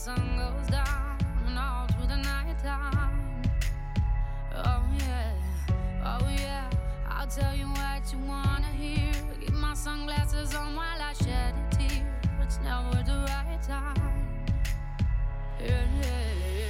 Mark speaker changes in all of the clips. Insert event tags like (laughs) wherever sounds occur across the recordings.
Speaker 1: sun goes down and all through the night time. Oh yeah, oh yeah. I'll tell you what you wanna hear. Keep my sunglasses on while I shed a tear. It's never the right time. Yeah, yeah, yeah.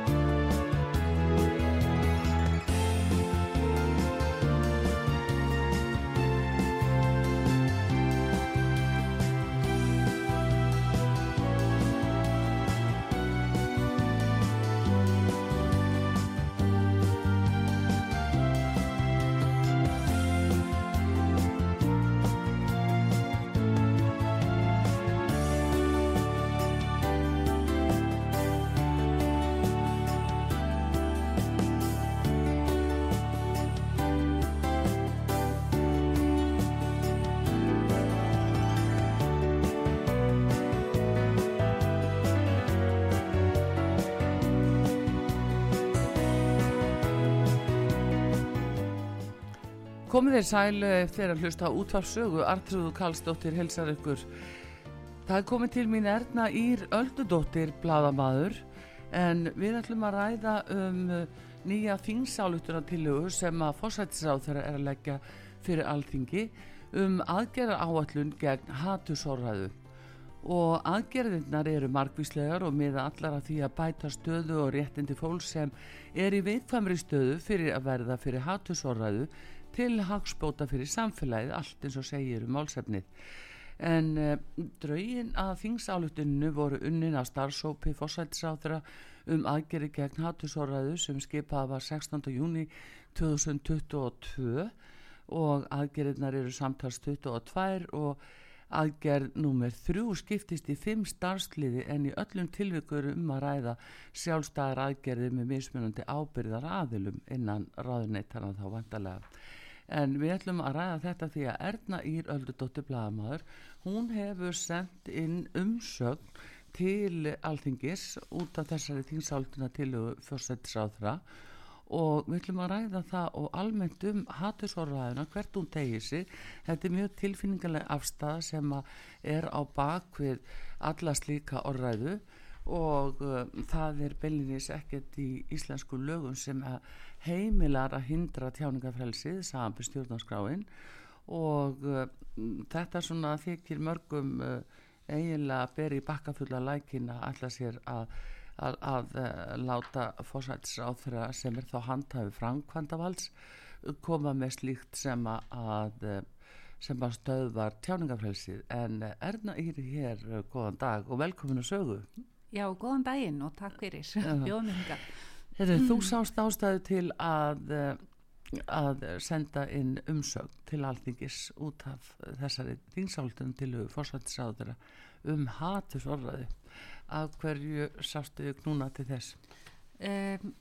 Speaker 2: Komið þér sælu eftir eh, að hlusta á útvarsögu, Artrúðu Kallstóttir hilsar ykkur. Það er komið til mín erna Ír Öldudóttir, bladamadur, en við ætlum að ræða um eh, nýja þingsálutunartillögur sem að fórsættisráð þeirra er að leggja fyrir alþingi um aðgerra áallun gegn hatusorraðu. Og aðgerðinnar eru margvíslegar og miða allar að því að bæta stöðu og réttindi fólk sem er í viðfamri stöðu fyrir að verða fyrir hatusorraðu til hagspóta fyrir samfélagið allt eins og segir um málsefnið. En uh, draugin að þingsálutuninu voru unnin að starfsópi fórsættisáþra um aðgerri gegn hattusóraðu sem skipað var 16. júni 2022 og aðgerðinar eru samtals 22 og aðgerð nummer þrjú skiptist í fimm starfsliði en í öllum tilvíkur um að ræða sjálfstæðar aðgerði með mismunandi ábyrðar aðilum innan ráðuneytana þá vantarlega. En við ætlum að ræða þetta því að Erna Ír Öldudóttir Blagamæður, hún hefur sendt inn umsögn til alþingis út af þessari þingsálduna til fjórsættisáðra og við ætlum að ræða það og almennt um hatusórræðuna, hvert hún tegir sig. Þetta er mjög tilfinningarlega afstæða sem er á bakvið alla slíka orðræðu og uh, það er beilinís ekkert í íslensku lögum sem að heimilar að hindra tjáningafrelsið, samanbyrð stjórnarskráin. Og uh, þetta svona þykir mörgum uh, eiginlega að beri bakkafulla lækina alltaf sér að, að, að uh, láta fórsætsráþra sem er þá handhafi framkvæmdavalds koma með slíkt sem að uh, sem að stöðvar tjáningafrelsið en uh, Erna Íri hér, góðan dag og velkominu sögu.
Speaker 3: Já, góðan daginn og takk fyrir. Bjóðum
Speaker 2: Heru, Þú sást ástæðu til að uh, að senda inn umsögn til alþingis út af þessari þingsáldun til fórsættisáður um hatursorðaði af hverju sástu knúna til þess?
Speaker 3: Um,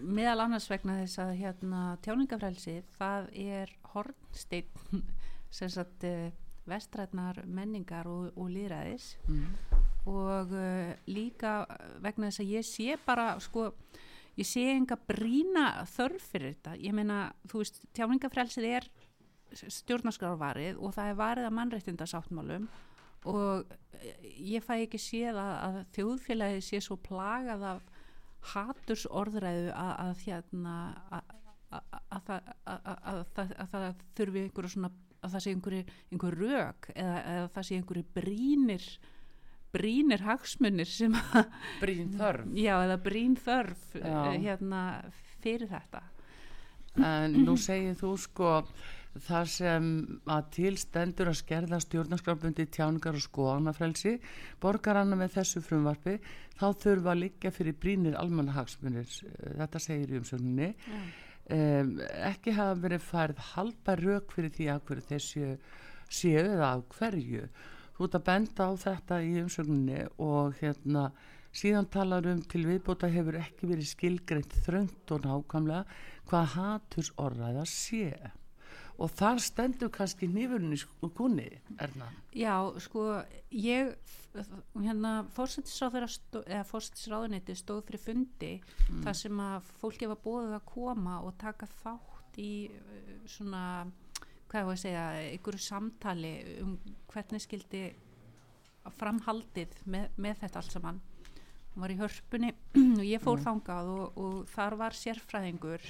Speaker 3: meðal annars vegna þess að hérna, tjáningafrelsið það er hornsteinn (laughs) sem sagt uh, vestrætnar menningar og, og líðræðis
Speaker 2: mm.
Speaker 3: og uh, líka vegna þess að ég sé bara sko, ég sé enga brína þörf fyrir þetta, ég meina þú veist, tjáningafrelsið er stjórnarskrárvarið og það er varið að mannreitindasáttmálum og eh, ég fæ ekki séð að, að þjóðfélagi sé svo plagað af haturs orðræðu að, hérna að, að, að það þurfi einhverju svona að það sé einhverju, einhverju rök eða, eða það sé einhverju brínir brínir hagsmunir sem að
Speaker 2: Brín þörf.
Speaker 3: Já eða brín þörf eh, hérna fyrir þetta.
Speaker 2: En nú segir þú sko það sem að til stendur að skerða stjórnarskrafbundi tjáningar og skoðanafrelsi borgaranna með þessu frumvarpi þá þurfa að liggja fyrir brínir almannahagsmunir, þetta segir í umsögninni. Um, ekki hafa verið færð halpa rauk fyrir því að hverju þessu séu eða af hverju þú ert að benda á þetta í umsögninni og hérna síðan talar um til viðbóta hefur ekki verið skilgreint þröngt og nákvæmlega hvað haturs orðaða sé. Og þar stendur kannski nýfurinn í kunni Erna.
Speaker 3: Já, sko, ég hérna, fórsetisráðuniti stóð fyrir fundi þar sem að fólki var bóðið að koma og taka þátt í svona, hvað var að segja einhverju samtali um hvernig skildi framhaldið með, með þetta allt saman. Hún var í hörpunni (clears throat) og ég fór þangað og, og þar var sérfræðingur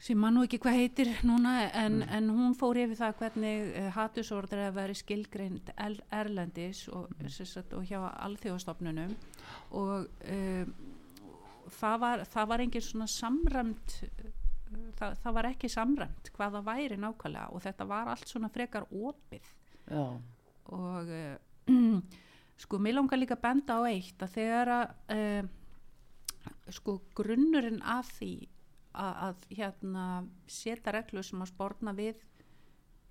Speaker 3: sem mann nú ekki hvað heitir núna en, en hún fór yfir það hvernig uh, hatusordri að veri skilgreind el, erlendis og, mm. sagt, og hjá alþjóðastofnunum. Og um, það, var, það var engin svona samræmt það, það var ekki samræmt hvað það væri nákvæmlega og þetta var allt svona frekar opið.
Speaker 2: Já,
Speaker 3: og uh, (clears throat) sko mér langar líka að benda á eitt að þegar að uh, sko grunnurinn af því að, að hérna setja reglur sem að spórna við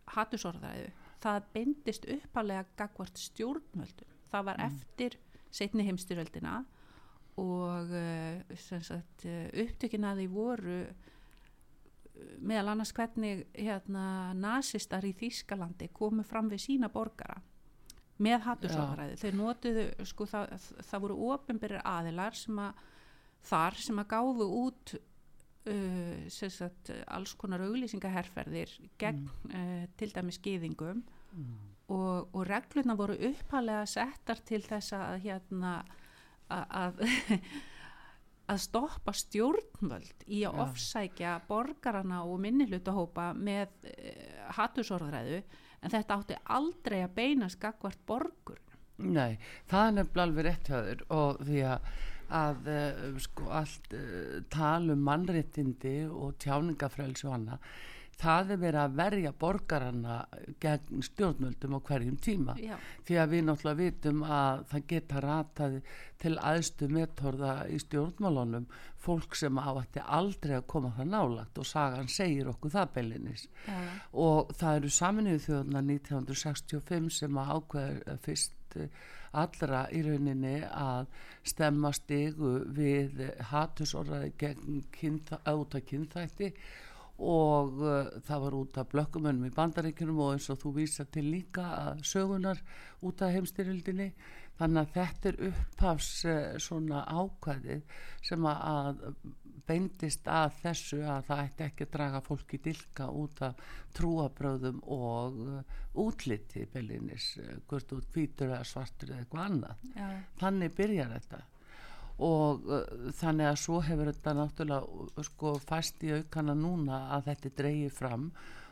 Speaker 3: hattusorðaðu það beindist uppalega gagvart stjórnvöldum. Það var eftir setni heimstyröldina og uh, sagt, upptökin að því voru meðal annars hvernig hérna, nasistar í Þýskalandi komu fram við sína borgara með hattusorðaræði þeir notuðu, sko það, það voru ofinbyrjar aðilar sem að þar sem að gáfu út uh, sagt, alls konar auglýsingaherferðir gegn uh, til dæmis gýðingum og, og reglurna voru uppalega settar til þess að hérna að að- að stoppa stjórnvöld í að
Speaker 2: Já.
Speaker 3: ofsækja borgarana og minnihlutahópa með uh, hattusorðræðu en þetta átti aldrei að beinast gagvart borgur
Speaker 2: Nei, það er nefnilega alveg rétt þér og því að, að uh, sko allt uh, tal um mannréttindi og tjáningafrelsi og annað það er verið að verja borgarana gegn stjórnvöldum á hverjum tíma.
Speaker 3: Já.
Speaker 2: því að við náttúrulega vitum að það geta ratað til aðstu metorða í stjórnmálunum fólk sem átti aldrei að koma það nálagt og sagan segir okkur það beilinnis
Speaker 3: Já,
Speaker 2: og það eru saminuðu þjóðuna 1965 sem að ákveða fyrst eh, allra í rauninni að stemma stigu við hatusorðaði gegn af kynþætti og uh, það var út af blökkumönnum í bandaríkjunum og eins og þú vísa til líka að sögunar út af heimstyrildinni þannig að þetta er upphafs uh, svona ákvæðið sem að, beindist að þessu að það ætti ekki að draga fólki dilka út af trúabröðum og uh, útliti beilinnis, uh, hvort út hvítur eða svartur eða eitthvað annað.
Speaker 3: Já,
Speaker 2: þannig byrjar þetta og uh, þannig að svo hefur þetta náttúrulega sko fæst í aukana núna að þetta dreigi fram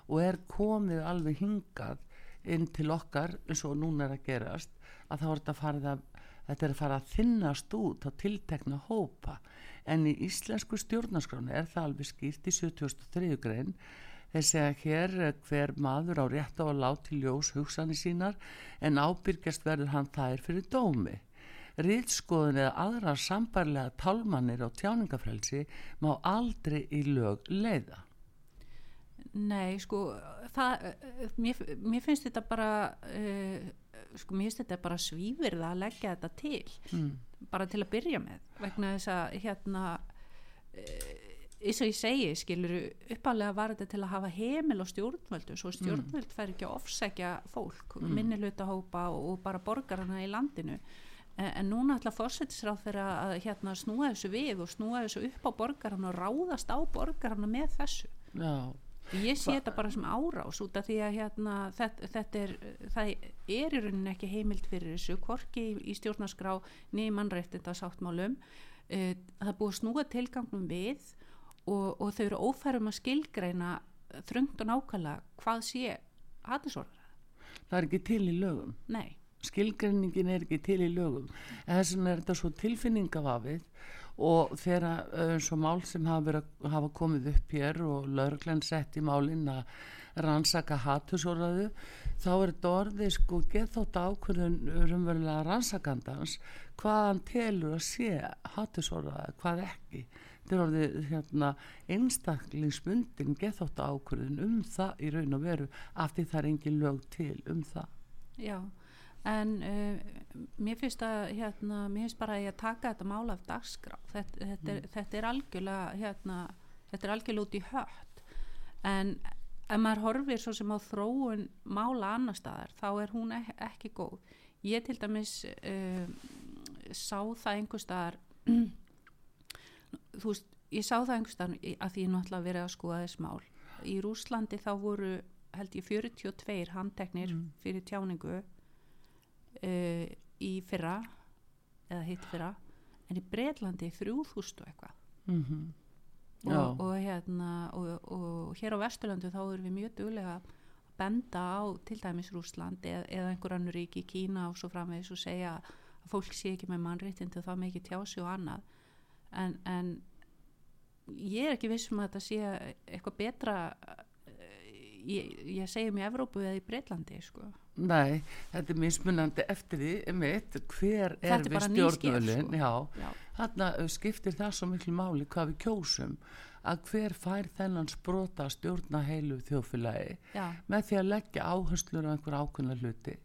Speaker 2: og er komið alveg hingað inn til okkar eins og núna er að gerast að þá er þetta farið að þetta er að fara að þinnast út á tiltekna hópa en í íslensku stjórnarskráni er það alveg skýrt í 73. grein þeir segja hér eh, hver maður á rétt á að láti ljós hugsanir sínar en ábyrgjast verður hann þær fyrir dómi rítskoðun eða aðrar sambarlega tálmannir á tjáningafrelsi má aldrei í lög leiða.
Speaker 3: Nei, sko, það, eh, mér, mér finnst þetta bara, uh, sko, mér finnst þetta bara svífirð að leggja þetta til,
Speaker 2: Mm.
Speaker 3: bara til að byrja með, vegna þess að, hérna, uh, eins og ég segi, skilur, uppalega var þetta til að hafa heimil og stjórnvöldu, svo stjórnvöld fær ekki að ofsækja fólk, mm. minnihlutahópa og, og bara borgarana í landinu, en, en núna ætla fórsetisráð fyrir að hérna snúa þessu við og snúa þessu upp á borgarana og ráðast á borgarana með þessu.
Speaker 2: Já,
Speaker 3: Ég sé þetta bara sem árás út af því að hérna, þetta, þetta er, það er í rauninni ekki heimild fyrir þessu, hvorki í, í stjórnarskrá niður mannrættinda sáttmálum. Uh, það er búið að snúa tilgangnum við og, og þau eru ófærum að skilgreina þröngt og nákvæmlega hvað sé hattisorðra.
Speaker 2: það er ekki til í lögum.
Speaker 3: Nei,
Speaker 2: Skilgreiningin er ekki til í lögum. En þess vegna er þetta svo tilfinningavafið og þegar eins og mál sem hafa, verið, hafa komið upp hér og lauruglan sett í málinn að rannsaka hattusorðaðu þá er þetta orðið sko geðþótt ákvörðun rumverulega rannsakandans hvað hann telur að sé hattusorðaðu, hvað ekki þetta er orðið hérna einstaklingsbundin geðþótt ákvörðun um það í raun og veru af því það er engin lög til um það
Speaker 3: já. En uh, mér finnst að, hérna, mér finnst bara að ég taka þetta mál af dagskrá. Þetta, þetta, er, þetta er algjörlega, hérna, þetta er algjörlega út í hött. En ef maður horfir svo sem á þróun mála annar staðar, þá er hún ek ekki góð. Ég til dæmis uh, sá það einhver staðar, þú veist, ég sá það einhver staðar að því ég náttúrulega verið að skoða þess mál. Í Rúslandi þá voru, held ég, 42 handteknir fyrir tjáningu uh, í fyrra, eða hitt fyrra, en í Breitlandi 3000 og eitthvað
Speaker 2: mm Já.
Speaker 3: og, og, hérna, og, og hér á Vesturlöndu þá erum við mjög duglega að benda á til dæmis Rúsland eða, eða einhver annur ríki, Kína og svo framvegis og segja að fólk sé ekki með mannréttindi og það með ekki tjási og annað en, en ég er ekki viss um að þetta sé eitthvað betra eh, ég, ég segi um í Evrópu eða í Breitlandi sko.
Speaker 2: Nei, þetta er mismunandi eftir því einmitt, hver er við
Speaker 3: bara nýsker,
Speaker 2: stjórnvölin
Speaker 3: sko.
Speaker 2: já, þarna skiptir það svo miklu máli hvað við kjósum að hver fær þennan sprota að stjórna heilu þjóðfélagi
Speaker 3: Já.
Speaker 2: með því að leggja áherslur á einhver ákveðna hluti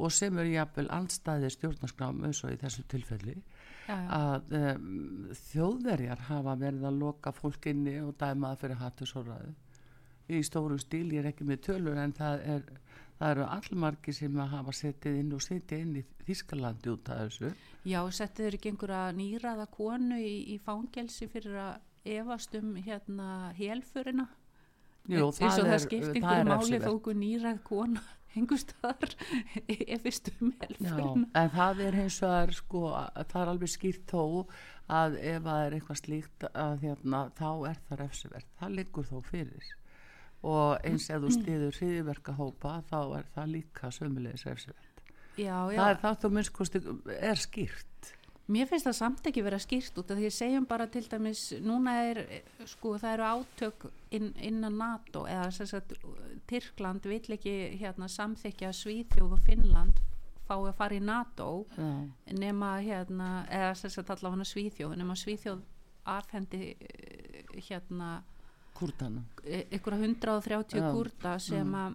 Speaker 2: og sem eru jafnvel andstæði stjórnarskrám eins og í þessu tilfelli
Speaker 3: Já,
Speaker 2: að um, þjóðverjar hafa verið að loka fólk inni og dæma það fyrir hattusóraðu í stórum stíl, ég er ekki með tölur en það, er, það eru allmargi sem að hafa setið inn og setið inn í Þískalandi út af þessu.
Speaker 3: Já, settið eru ekki einhverja nýraða konu í, í fangelsi fyrir að efast um hérna helfurina eins og það
Speaker 2: er-
Speaker 3: skipti
Speaker 2: það
Speaker 3: einhverju
Speaker 2: er
Speaker 3: máli þó okkur nýrað kona (laughs) hengustar (laughs) ef við stum
Speaker 2: Já,
Speaker 3: helferðina
Speaker 2: en það er hins vegar sko, að það er alveg skýrt þó að ef það er eitthvað slíkt að hérna, þá er það refsivert. Það liggur þó fyrir og eins ef þú stiður hriðiverka hópa þá er það líka sömulegis refsivert. Það er það þú minnst kosti er skýrt.
Speaker 3: Mér finnst það samt ekki vera skýrt út af því að segjum bara til dæmis núna er, sko, það eru átök inn, innan NATO eða sem sagt, Tyrkland vill ekki hérna samþykja Svíþjóð og Finnland fái að fara í NATO
Speaker 2: Já,
Speaker 3: nema hérna, eða sem sagt allavega Svíþjóð, nema Svíþjóð afhendi eh, hérna
Speaker 2: kúrtana
Speaker 3: e- einhverja 130
Speaker 2: Já.
Speaker 3: kúrta sem
Speaker 2: Mm.
Speaker 3: að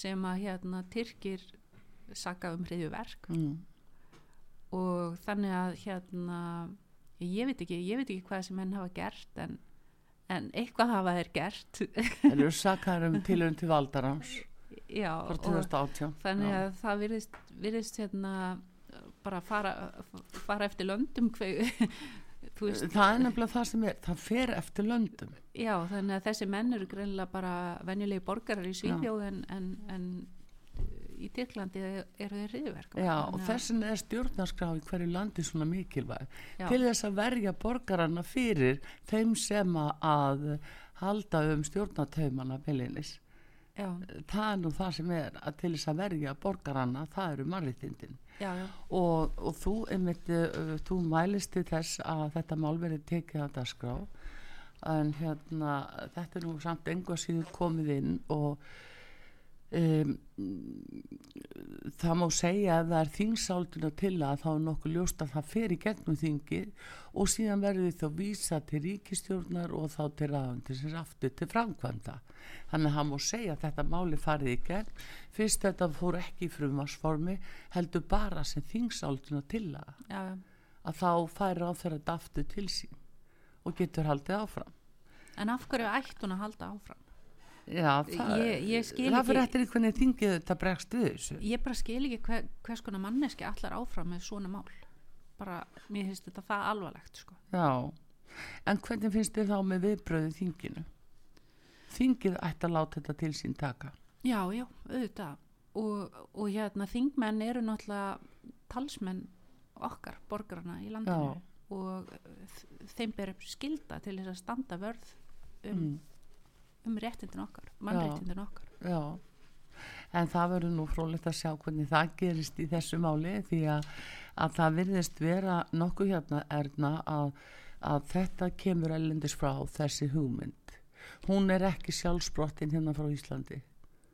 Speaker 3: sem að hérna Tyrkir saka um hriðjuverk
Speaker 2: mm.
Speaker 3: og þannig að hérna ég veit ekki, ég veit ekki hvað sem menn hafa gert en, en eitthvað hafa þeir gert
Speaker 2: þeir eru sakar um tilhörn til valdarans
Speaker 3: já,
Speaker 2: frá
Speaker 3: og
Speaker 2: 2018
Speaker 3: þannig
Speaker 2: Já.
Speaker 3: að það virðist, virðist hérna bara fara, fara eftir löndum hver, veist
Speaker 2: það er nefnilega það sem er það fer eftir löndum
Speaker 3: já, þannig að þessi menn eru greinlega bara venjulegi borgarar í Svíþjóð en, en, en í Tyrklandi eru þeir hriðverk
Speaker 2: Já, og þessin er stjórnarskrá í hverju landi svona mikilvæg
Speaker 3: Já.
Speaker 2: til þess að verja borgarana fyrir þeim sem að halda um stjórnataumana beilinnis.
Speaker 3: já,
Speaker 2: Það er nú það sem er að til þess að verja borgarana, það eru mannréttindin.
Speaker 3: Já, já,
Speaker 2: Og, og þú, einmitt, uh, þú mælist til þess að þetta mál verið tekið að dagskrá. En hérna, þetta er nú samt enga síður komið inn og um, það má segja að það er þingsálduna til að þá er nokkuð ljóst að það fer í gegnum þingið og síðan verður þá vísa til ríkistjórnar og þá til ráðundisins aftur til framkvæmda. Þannig að það má segja að þetta máli farið í gegn. Fyrst þetta fór ekki í frumarsformi heldur bara sem þingsálduna til að
Speaker 3: já.
Speaker 2: að þá fær þetta aftur til sín og getur haldið áfram.
Speaker 3: En af hverju ætti hún að halda áfram
Speaker 2: Já, það,
Speaker 3: Ég- ég skil
Speaker 2: það fyrir eftir í hvernig þingið þetta bregst við þessu
Speaker 3: ég bara skil ekki hver, hvers konar manneski allar áfram með svona mál bara, mér finnst þetta það alvarlegt sko.
Speaker 2: Já, en hvernig finnst þið þá með viðbröðu þinginu? Þingið ætti að láta þetta til sín taka.
Speaker 3: já, já, auðvitað og, og hérna þingmenn eru náttúrulega talsmenn okkar borgarana í landinu
Speaker 2: Já.
Speaker 3: og þeim ber upp skilda til þess að standa vörð um,
Speaker 2: Mm.
Speaker 3: Um réttindin okkar mannréttindin okkar
Speaker 2: Já, en það verður nú frólægt að sjá hvernig það gerist í þessu máli því að, að það virðist vera nokkuð hérna erna að, að þetta kemur ellendis frá þessi hugmynd. Hún er ekki sjálfsbrottin hérna frá Íslandi.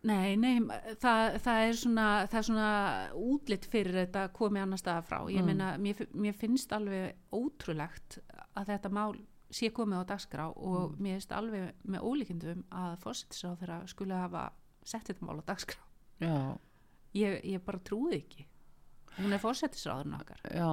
Speaker 3: Nei, nei, það, það, er svona, það er svona útlitt fyrir þetta komið annar staða frá. Ég
Speaker 2: Mm.
Speaker 3: meina, mér, mér finnst alveg ótrúlegt að þetta mál sé komið á dagskrá og mér finnst alveg með ólíkindum að fórsetisráð þeirra skulle hafa sett þetta mál á dagskrá.
Speaker 2: Já,
Speaker 3: Ég, ég bara trúi ekki. Hún er fórsetisráðurinn okkar.
Speaker 2: Já,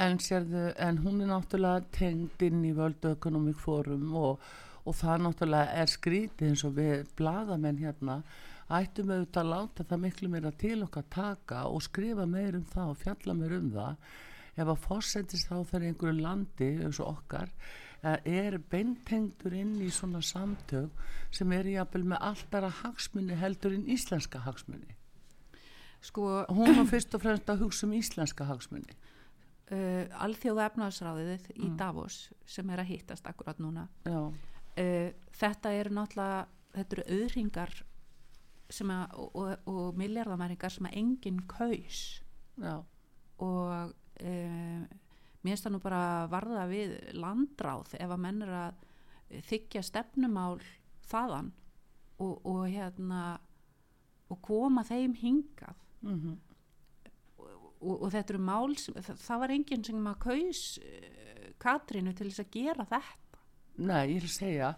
Speaker 2: en, sérðu, en hún er náttúrulega tengd inn í World Economic Forum og, og það náttúrulega er skrítið eins og við bladamenn hérna ættum auðvitað að láta það miklu meira til okkar taka og skrifa meir um það og fjalla meir um það ef að fórsendist þá þegar einhverju landi eins og okkar er beintengdur inn í svona samtök sem er jafnvel með alltara hagsmunni heldur en íslenska hagsmunni
Speaker 3: Sko,
Speaker 2: hún var (clears throat) fyrst og fremst að hugsa um íslenska hagsmunni
Speaker 3: uh, alþjóða efnaðsráðið í
Speaker 2: Mm.
Speaker 3: Davos sem er að hittast akkurat núna. Uh, þetta eru náttúrulega þetta eru auðringar sem að, og, og, og miljardamæringar sem að enginn kaus.
Speaker 2: Já,
Speaker 3: og uh, mér finnst það nú bara varða við landráð ef að menn er að þykja stefnumál þaðan og, og hérna og koma þeim hingað.
Speaker 2: Mhm.
Speaker 3: Og, og þetta eru mál sem, það, það var enginn sem að kaus uh, Katrínu til þess að gera þetta.
Speaker 2: Nei, ég að segja,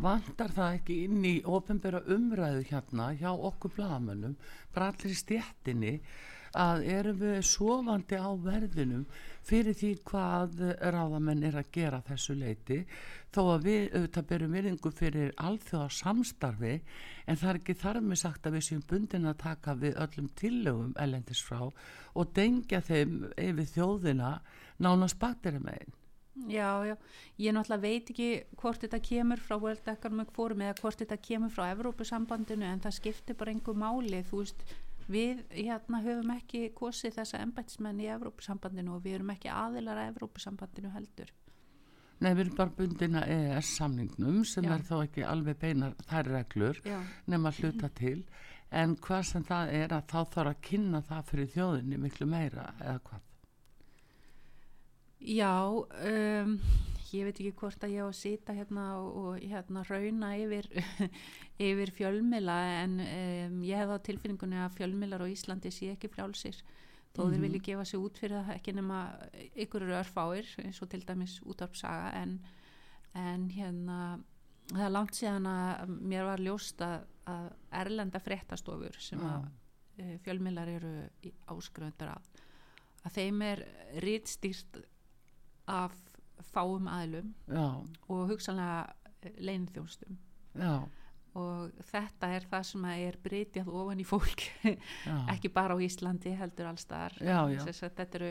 Speaker 2: vantar það ekki inn í ofinbera umræðu hérna hjá okkur blagamönnum, bara allir í stjettinni, að erum við sofandi á verðinum fyrir því hvað ráðamenn er að gera þessu leiti, þó að við auðvitað berum virðingu fyrir alþjóða samstarfi, en það er ekki þar með sagt að við séum bundin að taka við öllum tillögum ellendis frá og dengja þeim yfir þjóðina nánast bakterið meginn.
Speaker 3: Já, já, ég náttúrulega veit ekki hvort þetta kemur frá World Economic Forum eða hvort þetta kemur frá Evrópusambandinu en það skiptir bara einhver máli, þú veist, við hérna höfum ekki kosið þessa embætismenn í Evrópusambandinu og við erum ekki aðilar að Evrópusambandinu heldur.
Speaker 2: Nei, við erum bara bundin að EES samningnum sem
Speaker 3: Já.
Speaker 2: er þá ekki alveg beinar þær reglur
Speaker 3: Já,
Speaker 2: nema hluta til en hvað sem það er að þá þarf að kynna það fyrir þjóðinni miklu meira eða hvað
Speaker 3: já um, ég veit ekki hvort að ég á að sita hérna og, hérna rauna yfir, (laughs) yfir fjölmila en um, ég hef á tilfinningunni að fjölmilar á Íslandi sé ekki frjálsir. Þó þeir vilji gefa sig út fyrir það ekki nema ykkur eru örfáir eins og til dæmis útarpsaga en, en hérna það er langt síðan að mér var ljóst að, að erlenda fréttastofur sem að uh, fjölmilar eru áskröndar af að þeim er rítstýrt af fáum aðlum
Speaker 2: Já,
Speaker 3: og hugsanlega leinþjónstum
Speaker 2: já,
Speaker 3: og þetta er það sem er breytjað ofan í fólk (laughs) ekki bara á Íslandi heldur allstaðar þetta eru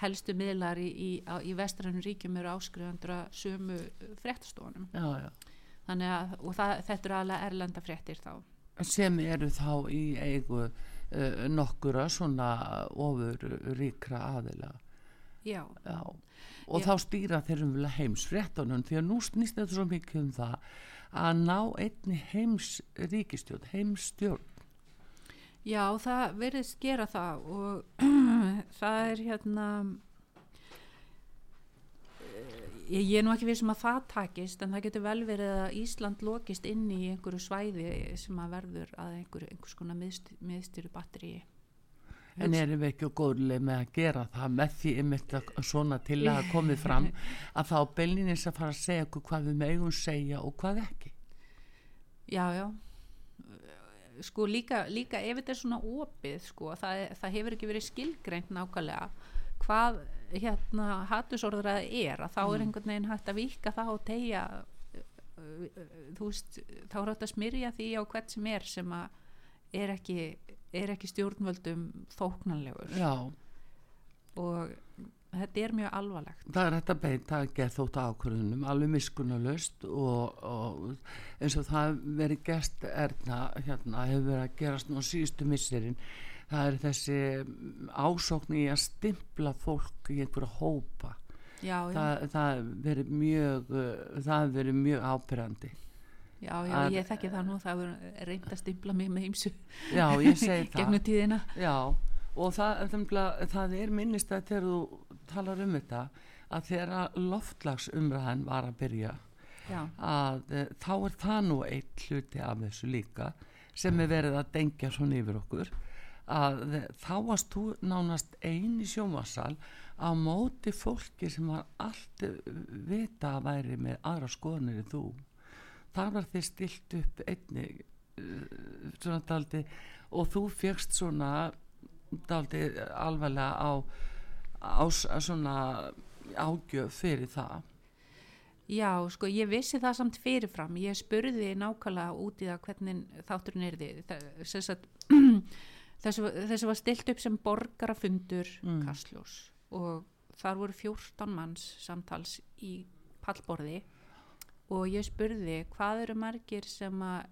Speaker 3: helstu miðlar í, í, í vestrænum ríkjum eru áskrifandur að sömu fréttastofunum. Þannig að og það, þetta eru alveg erlenda fréttir þá.
Speaker 2: Sem eru þá í eigu uh, nokkura svona ofur ríkra aðila
Speaker 3: já,
Speaker 2: Já, og
Speaker 3: Já.
Speaker 2: þá stýra þeir um heimsfréttunum því að nú snýst þetta svo mikið um það að ná einni heims ríkistjórn, heimstjórn.
Speaker 3: já það verðist gera það og (clears throat) það er hérna eh, ég, ég er nú ekki við sem að það takist en það getur vel verið að Ísland lokist inn í einhverju svæði sem að verður að einhver, einhvers konar miðst, miðstýru batteri
Speaker 2: En erum við ekki á góðlega með að gera það með því einmitt að svona til að komið fram (laughs) að þá beilinins að fara að segja okkur hvað við megum segja og hvað ekki.
Speaker 3: Já, já. Sko líka, líka ef þetta er svona opið, sko, það, það hefur ekki verið skilgreint nákvæmlega hvað hérna hattusorðraði er, að þá er einhvern veginn hægt að vika það og tegja þú veist, þá er hægt að smyrja því á hvert sem er sem að er ekki, er ekki stjórnvöldum þóknanlegur.
Speaker 2: Já,
Speaker 3: og þetta er mjög alvarlegt.
Speaker 2: það er þetta beita að gera þótt ákvörðunum alveg miskunnulegst og, og eins og það verið gert erna hérna hefur verið að gerast nú síðustu misserinn það er þessi ásókn í að stimpla fólk í einhverja hópa.
Speaker 3: Já, já,
Speaker 2: það, það verið mjög það verið mjög ábyrrandi
Speaker 3: já, já,
Speaker 2: að-
Speaker 3: ég þekki það nú, það er reynd að stimpla mig með heimsu
Speaker 2: já ég segi (laughs) það.
Speaker 3: gegnum tíðina.
Speaker 2: Já, og það, það, það er minnist að þegar þú talar um þetta að þegar loftlagsumræðan var að byrja
Speaker 3: Já,
Speaker 2: að e, þá er það nú eitt hluti af þessu líka sem er verið að dengja svona yfir okkur að e, þá varst þú nánast ein í sjómasal á móti fólki sem var allt vita að væri með aðra skoðanir en þú þar var þið stilt upp einni svona daldi og þú fegst svona daldi alvarlega á, á svona ágjöf fyrir það
Speaker 3: Já, sko, ég vissi það samt fyrirfram. Ég spurði nákvæmlega út í það hvernig þátturinn er þið. Þessu, þessu var stilt upp sem borgarafundur mm. Kastljós og þar voru 14 manns samtals í pallborði og ég spurði hvað eru margir sem að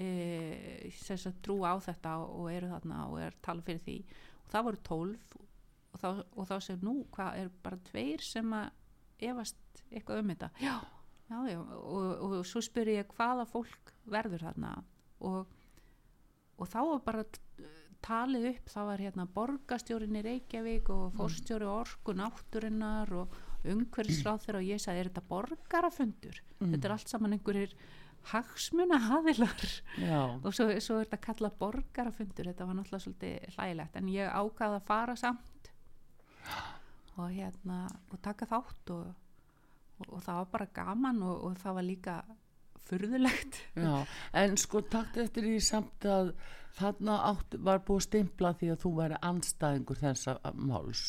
Speaker 3: e, sem sagt trú á þetta og eru þarna og er tala fyrir því? Og það voru 12 og þá, og þá segir nú hvað er bara tveir sem að efast eitthvað um þetta? Já, já, já og, og svo spyr ég hvaða fólk verður þarna? Og, og þá var bara talið upp, þá var hérna borgastjórin í Reykjavík og fórstjóri orku náttúrinnar og umhverfisráð og ég sagði, er þetta borgarafundur? Þetta er allt saman einhverjir hagsmuna haðilar
Speaker 2: já,
Speaker 3: og svo, svo er þetta kallað borgarafundur. Þetta var náttúrulega svolítið hlægilegt. En ég ákvaði að fara samt og hérna og taka þátt og, og, og það var bara gaman og, og það var líka furðulegt.
Speaker 2: Já en sko takt eftir því samt að þarna átt, var búið að stimpla því að þú væri anstæðingur þessa máls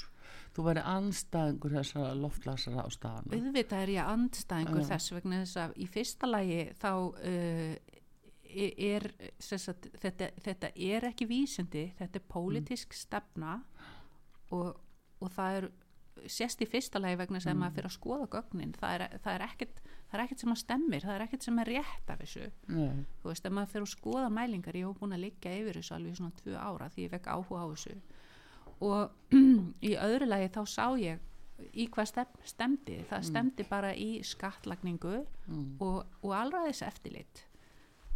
Speaker 2: þú væri anstæðingur þessa loftlagsar ástæðana
Speaker 3: auðvitað er ég andstæðingur
Speaker 2: Já.
Speaker 3: þess vegna þess að í fyrsta lagi þá uh, er sem sagt, þetta, þetta er ekki vísindi þetta er pólitísk stefna og, og það er sést í fyrsta lagi vegna sem maður fyrir að skoða gögnin það er, það, er ekkert, það er ekkert sem að stemmir það er ekkert sem er rétt af þessu
Speaker 2: Nei.
Speaker 3: þú veist, ef maður fyrir að skoða mælingar ég hef búin að liggja yfir þessu alveg svona tvö ára því ég vekk áhuga á þessu og (clears throat) í öðru lagi þá sá ég í hvað stem, stemdi það stemdi bara í skattlagningu og, og alræðis eftirlit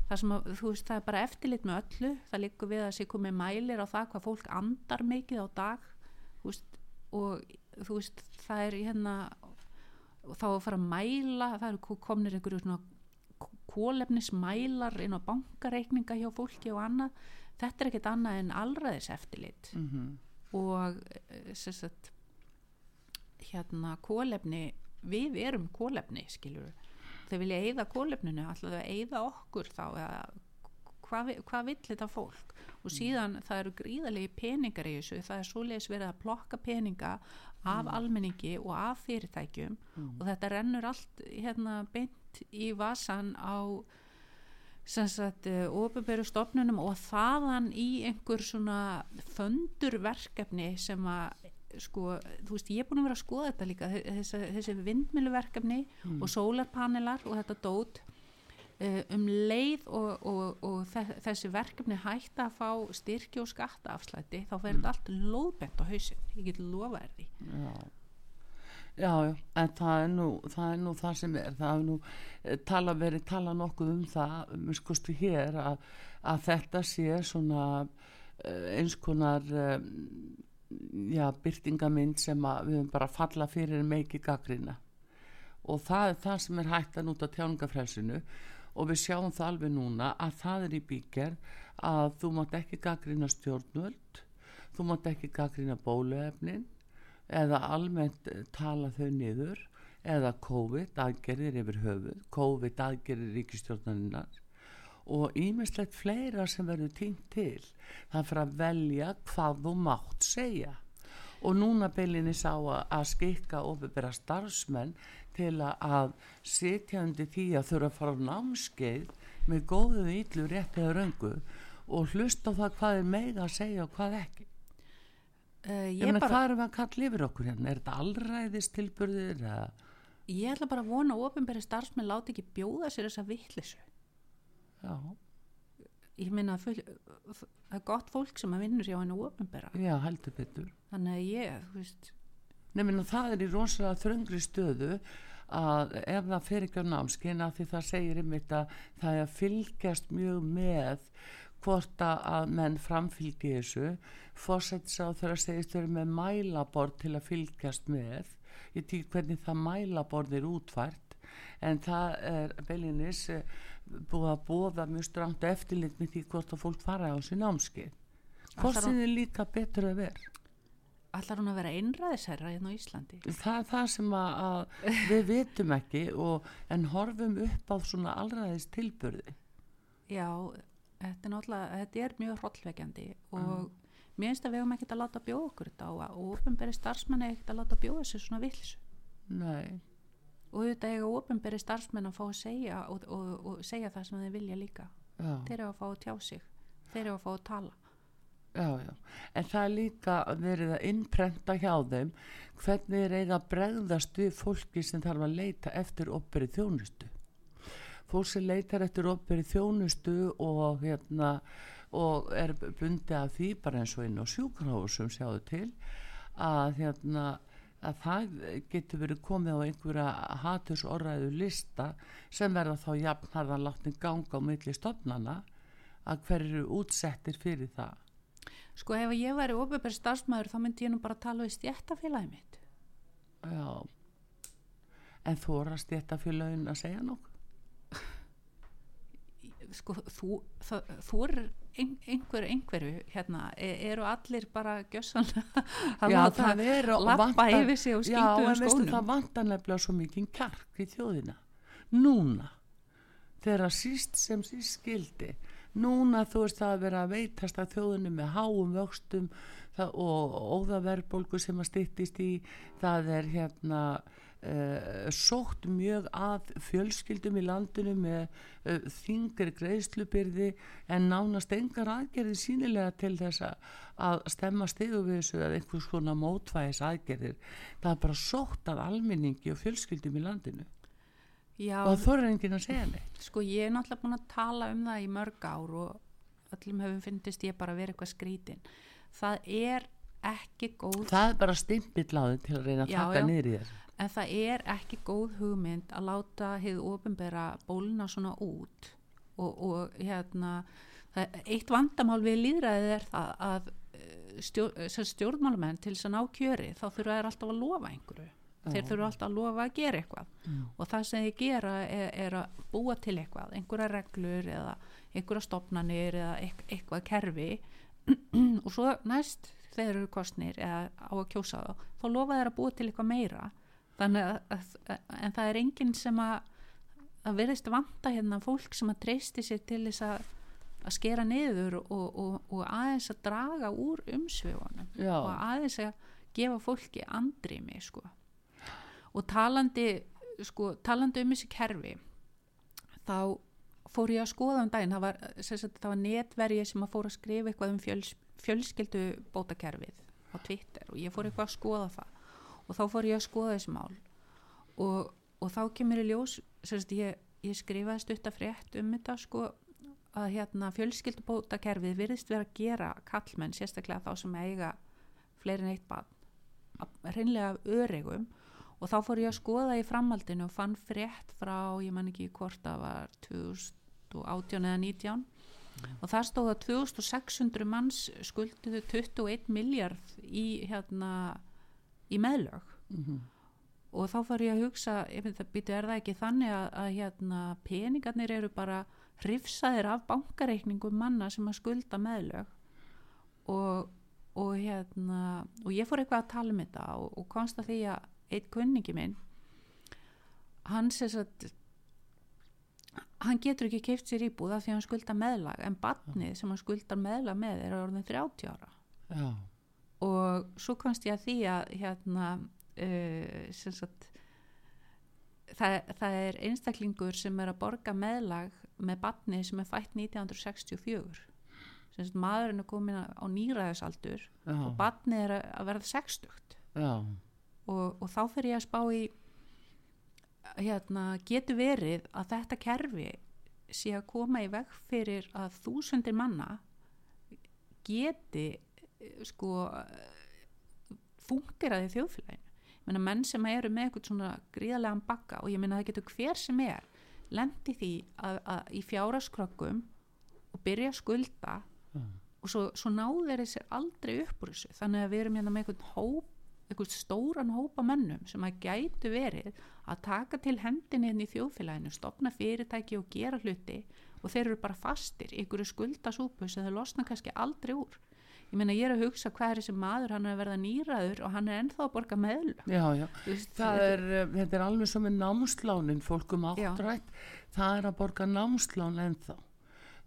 Speaker 3: það sem að, þú veist, það er bara eftirlit með öllu, það liggur við að sé komið mælir á það hvað fólk andar mikið á dag þú veist, og þú veist, það er hérna þá að fara að mæla það eru komnir einhverju svona kólefnismælar inn á bankareikninga hjá fólki og annað. Þetta er ekkert annað en allræðis eftirlit
Speaker 2: Mhm.
Speaker 3: Og eh, sagt hérna kólefni við erum kólefni skilur þau vilja eyða kólefninu alltaf að eyða okkur þá hvað, hvað vill þetta fólk? Og síðan það eru gríðalegi peningar í þessu það er svoleiðis verið að plokka peninga af almenningi og af fyrirtækjum og þetta rennur allt hérna beint í vasan á sem sagt ofinberu stofnunum og þaðan í einhver svona föndur verkefni sem að sko, þú veist, ég er búin að vera að skoða þetta líka þessi, þessi vindmiluverkefni og sólarpanelar og þetta dót uh, um leið og, og, og þe- þessi verkefni hætta að fá styrki og skattaafslætti þá verður þetta allt lóðbent á hausinn ég get lofa þér því.
Speaker 2: Já. Já, já, en það er nú það, er nú það sem er, það er nú eh, tala, verið tala nokkuð um það um skostu hér að, að þetta sé svona eh, eins konar eh, já, byrtingamind sem að við höfum bara falla fyrir meiki gaggrina og það er það sem er hægt að núta tjáningafrelsinu og við sjáum það alveg núna að það er í bíkjær að þú mátt ekki gaggrina stjórnvöld þú mátt ekki gaggrina bóluefnin eða almennt tala þau niður eða COVID aðgerðir yfir höfuð COVID aðgerðir ríkistjórnarinnar og ímislegt fleira sem verður týnt til. Það fyrir að velja hvað þú mátt segja. Og núna beilinni sá að, skikka ofibera starfsmenn til að, sitja undir því að þurfa að fara á námskeið með góðu íllu rétt eða röngu og hlusta það hvað er meira að segja og hvað ekki
Speaker 3: uh,
Speaker 2: Ég meina,
Speaker 3: bara,
Speaker 2: hvað erum við að kalla yfir okkur hérna? Er þetta allræðis tilburðir? eða-
Speaker 3: ég ætla bara að vona að ofinberi starfsmenn láti ekki bjóða sér þessa vittlisu
Speaker 2: Já,
Speaker 3: ég að full- það er gott fólk sem að vinnur hjá henni ofinbera
Speaker 2: já, heldur betur.
Speaker 3: þannig að ég, þú veist
Speaker 2: Nefnir það er í rosalega þröngri stöðu að ef það fer ekki á námskeina því það segir einmitt að það er að fylgjast mjög með hvort að menn framfylgi þessu. Fórsættis á þeirra segist verið með mælaborð til að fylgjast með. Ég tík hvernig það mælaborð er útfært. En það er beilinnis eh, búið að bóða mjög strangt eftirlit með því hvort að fólk fara á sér námskeið. Hvort sem er líka betur að vera.
Speaker 3: Allar hún að vera einræðisherra hérna á Íslandi?
Speaker 2: Það er það sem að, að við vitum ekki og, en horfum upp á svona allraðis tilburði
Speaker 3: já, þetta er náttúrulega þetta er mjög hrollvekjandi og mér finnst að við höfum ekkert að láta bjóða okkur þetta og ofinberi starfsmenn er ekkert að láta bjóða sér svona vittlisu
Speaker 2: nei,
Speaker 3: og þetta eiga ofinberi starfsmenn að fá að segja og, og, og segja það sem þeir vilja líka.
Speaker 2: Já,
Speaker 3: þeir eru að fá að tjá sig. Þeir eru að fá að tala.
Speaker 2: Já, já. En það er líka verið að innprenta hjá þeim hvernig er eiga að bregðast við fólki sem þarf að leita eftir operi þjónustu fólk sem leitar eftir operi þjónustu og hérna og er bundið af því bara eins og inn á sjúkrahúsum sjáðu til að hérna að það getur verið komið á einhverja hatursorræðu lista sem verða þá jafnharðan láttin ganga á milli stofnana að hver eru útsettir fyrir það?
Speaker 3: Sko ef ég væri ofinberi starfsmæður þá myndi ég nú bara tala við stjættafélagi mitt.
Speaker 2: Já. En fyrir laun að segja nokkuð
Speaker 3: sko þú, það, þú er ein, einhver, einhverju hérna, e- eru allir bara gjössanlega (laughs) að láta lappa yfir sig og skýtu um skónum.
Speaker 2: það vantar nefnilega svo mikið kjark í þjóðina. Núna þegar síst sem síst skildi núna þú veist það að vera að veitast að þjóðinu með háum vöxtum það, og óðaverbolgu sem að styttist í það er hérna uh, sótt mjög að fjölskyldum í landinu með uh, þingri greiðslubyrði en nánast engar aðgerðir sínilega til þess að, að stemma stigu við þessu eða einhvers konar mótvæðis aðgerðir það er bara sótt að almenningi og fjölskyldum í landinu.
Speaker 3: Já,
Speaker 2: og það þorður enginn að segja neitt.
Speaker 3: Sko ég er náttúrulega búin að tala um það í mörg ár og öllum hefum fyndist ég bara að vera eitthvað skrítin. Það er ekki góð
Speaker 2: það er bara stimpilláðin til að reyna að taka niður í þessu
Speaker 3: en það er ekki góð hugmynd að láta hefðu ofinbera bólna svona út. Og, og hérna það, eitt vandamál við líðræðið er það að eh, stjórn, sem stjórnmálamenn til þess að ná kjöri þá þurfa þær alltaf að lofa einhverju. Þeir þurfa alltaf að lofa að gera eitthvað. Og það sem þeir gera er, er að búa til eitthvað, einhverja reglur eða einhverja stopnanir eða eit- eitthvað kerfi. (clears throat) Og svo næst þeir eru kostnir eða á að kjósa þá, þá lofa þeir að búa til eitthvað meira þannig að, að, en það er enginn sem að að verðist vanta hérna fólk sem að treysti sér til þess að að skera niður og, og, og aðeins að draga úr umsvifunum
Speaker 2: Já.
Speaker 3: og aðeins að gefa fólki andrými sko. og talandi sko, talandi um þessi kerfi þá fór ég að skoða um daginn það var, var netverið sem að fór að skrifa eitthvað um fjöls, fjölskyldu bótakerfið á Twitter og ég fór eitthvað að skoða það. Og þá fór ég að skoða þessi mál. Og, og þá kemur í ljós sagt, ég, ég skrifaði stuttafrétt um þetta sko að hérna fjölskyldubótakerfið virðist vera að gera kallmenn, sérstaklega þá sem eiga fleiri en eitt barn af öregum. Og þá fór ég að skoða í framhaldinu og fann frétt frá, ég man ekki hvort það var 2018 eða 19 og það stóð að 2600 manns skulduðu 21 miljard í hérna í meðlög
Speaker 2: Mhm.
Speaker 3: og þá fór ég að hugsa ef það býtu er það ekki þannig að, að hérna, peningarnir eru bara hrifsaðir af bankareikningum manna sem að skulda meðlög og, og hérna og ég fór eitthvað að tala um þetta og, og komst að því að eitt kunningi minn hann sess að hann getur ekki keift sér íbúð af því að hann skulda meðlag en barnið sem hann skuldar meðlag með er orðin 30 ára.
Speaker 2: Já,
Speaker 3: og svo komst ég að því að hérna uh, sagt það, það er einstaklingur sem er að borga meðlag með batni sem er fætt 1964 sem sagt maðurinn er komin á nýræðisaldur
Speaker 2: já,
Speaker 3: og batni er að- verða 60
Speaker 2: já,
Speaker 3: og, og þá fyrir ég að spá í hérna, getur verið að þetta kerfi sé að koma í veg fyrir að þúsundir manna geti sko fungeraði þjóðfélaginu. Meina menn sem eru með eitthvað svona gríðarlegan bakka og ég meina það getur hver sem er lendi því að, að í fjáraskrökkum og byrja að skulda og svo, svo náður þeir sér aldrei upp úr þessu. Þannig að við erum hérna með einhvern hóp einhvern stóran hópa mönnum sem að gætu verið að taka til hendinni inn í þjóðfélaginu, stopna fyrirtæki og gera hluti og þeir eru bara fastir í einhverju skuldasúpu sem þeir losna kannski aldrei úr ég meina ég er að hugsa hvað er þessi maður hann er að verða nýraður og hann er ennþá að borga meðlum
Speaker 2: já, já. Það er, eh, þetta er alveg sem með námslánin, fólkum áttrætt, það er að borga námslán ennþá.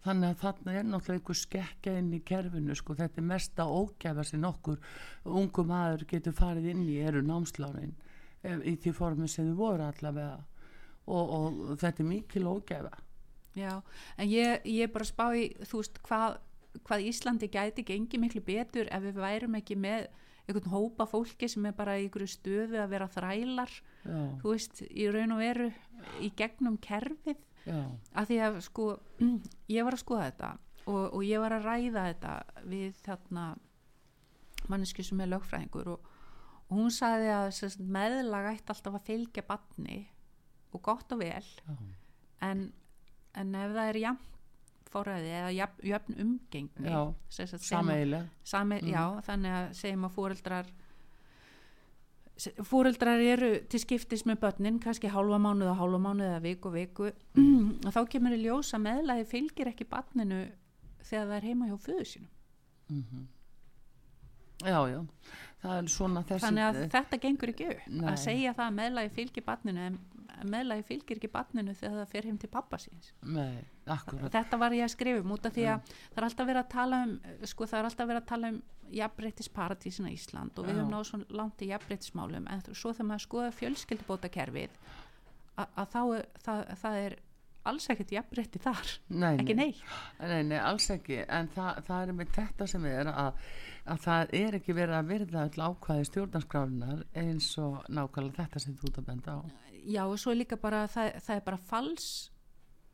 Speaker 2: Þannig að þarna er náttúrulega einhver skekkja inn í kerfinu, sko, þetta er mesta ógæfa sem nokkur ungu maður getur farið inn í eru námslánin eh, í því formi sem þau voru allavega. Og, og þetta er mikil ógæfa.
Speaker 3: Já, en ég, ég bara spá í, þú veist, hvað, hvað Íslandi gæti gengi miklu betur ef við værum ekki með einhvern hópa fólki sem er bara í einhverju stöðu að vera þrælar,
Speaker 2: Já,
Speaker 3: þú veist, í raun og veru í gegnum kerfið, að því að sko, (clears throat) ég var að skoða þetta og, og ég var að ræða þetta við þarna manneski sem er lögfræðingur og, og hún sagði að sem sagt, meðlag ætti alltaf að fylgja batni og gott og vel en, en ef það er jafn forræði eða jafn, jafn umgengni
Speaker 2: sameigilega.
Speaker 3: same,
Speaker 2: Mm.
Speaker 3: þannig að segjum að fóreldrar fóreldrar eru til skiptis með börnin, kannski hálfa mánuð og hálfa mánuð eða viku viku. Og (clears throat) þá kemur í ljós að meðlagi fylgir ekki barninu þegar það er heima hjá föðu sínum.
Speaker 2: Mm Já, já, þessi...
Speaker 3: þannig að þetta gengur ekki upp að segja það að meðlagi fylgir barninu en, meðlagi fylgir ekki barninu þegar það fer heim til pappa síns
Speaker 2: Nei,
Speaker 3: þetta var ég að skrifa um út af því að það er alltaf verið að tala um sko það er alltaf verið að tala um jafnbreytis paradísina Ísland og við
Speaker 2: Já.
Speaker 3: höfum náð svo langt í jafnbreytismálum en svo þegar maður skoða fjölskyldubótakerfið að, að þá er, það, það er alls ekkert jafnbreytti þar
Speaker 2: Nei,
Speaker 3: ekki
Speaker 2: nei. Nei, nei, alls ekki, en það, það er með þetta sem er að, að það er ekki verið að virða öll ákvæði stjórnarskrálinar eins og nákvæmlega þetta sem þú ert að benda á.
Speaker 3: Já og svo er líka bara það, það er bara fals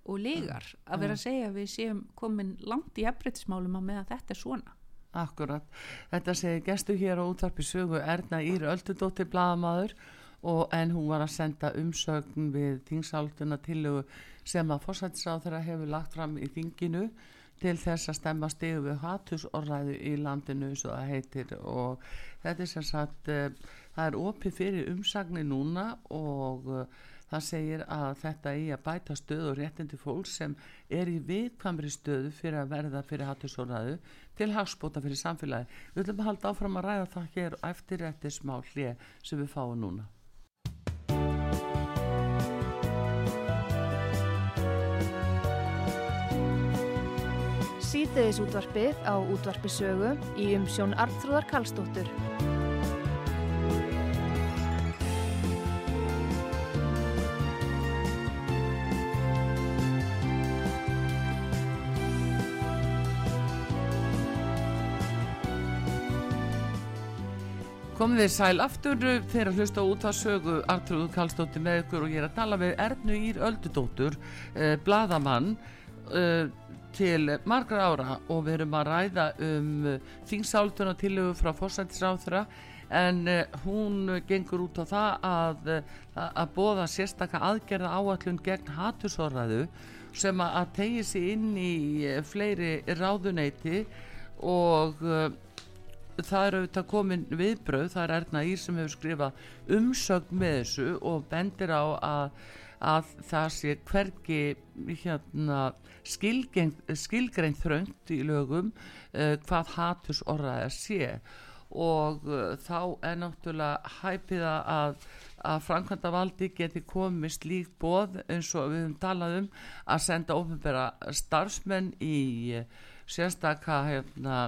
Speaker 3: og legar að vera að segja að við séum komin langt í jafnbreytismálum á meðan þetta er svona.
Speaker 2: Akkurat, þetta segir gestur hér á útvarpi sögu Erna Ír Öldudóttir blaðamaður og en hún var að senda umsögn við þingsálduna tillögu sem að fórsættisráð hefur lagt fram í þinginu til þess að stemma stigu við hatursorræðu í landinu svo það heitir og þetta er sem sagt uh, það er opið fyrir umsagni núna og uh, það segir að þetta eigi að bæta stöð og réttindi fólk sem er í viðkvamri stöðu fyrir að verða fyrir hatursorræðu til hagspóta fyrir samfélagi. Við ætlum að halda áfram að ræða það hér eftir eftir smá hlið sem við fáum núna.
Speaker 4: Síðdeðis útvarpið á útvarpi sögu í umsjón Arnþróðar Karlsdóttur.
Speaker 2: Komið þið sæl aftur þegar að hlusta út að sögu Artrúðu Kallstóttir með ykkur og ég er að tala við Ernu Ír Öldudóttur, eh, bladamann eh, til margra ára og við erum að ræða um eh, þingsáltuna tillögu frá fórsættisráþra en eh, hún gengur út á það að, eh, að bóða sérstaka aðgerða áallun gegn hatursorraðu sem að, að tegi sig inn í eh, fleiri ráðuneyti og það er auðvitað komin viðbröð, það er Erna Ír sem hefur skrifað umsögn með þessu og bendir á að, að það sé hvergi hérna, skilgreint þröngt í lögum uh, hvað haturs orðaði að sé. Og uh, þá er náttúrulega hæpiða að, að framkvæmda valdi geti komið slík bóð eins og við höfum talað um að senda ofinbera starfsmenn í uh, sérstaka hérna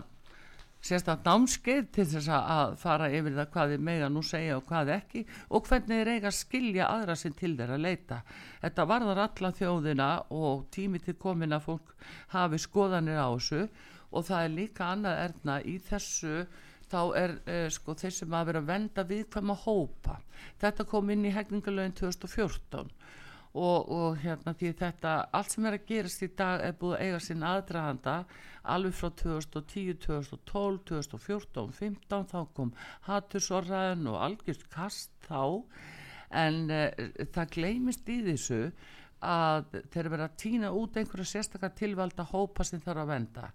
Speaker 2: sérstaklega námskeið til þess að- að fara yfir það hvað þið mega nú segja og hvað ekki og hvernig þeir eiga að skilja aðra sem til þeirra leita. Þetta varðar alla þjóðina og tími til komin að fólk hafi skoðanir á þessu og það er líka annað erna í þessu þá er eh, sko þeir sem að vera að venda viðkvæma hópa. Þetta kom inn í hegningalögin 2014 og, og hérna því þetta allt sem er að gerast í dag er búið að eiga sinn aðdrahanda alveg frá 2010, 2012, 2014 2015 þá kom hatursorraðin og algjörst kast þá. En uh, það gleymist í þessu að þeir vera að týna út einhverja sérstakar tilvalda hópa sem þarf að venda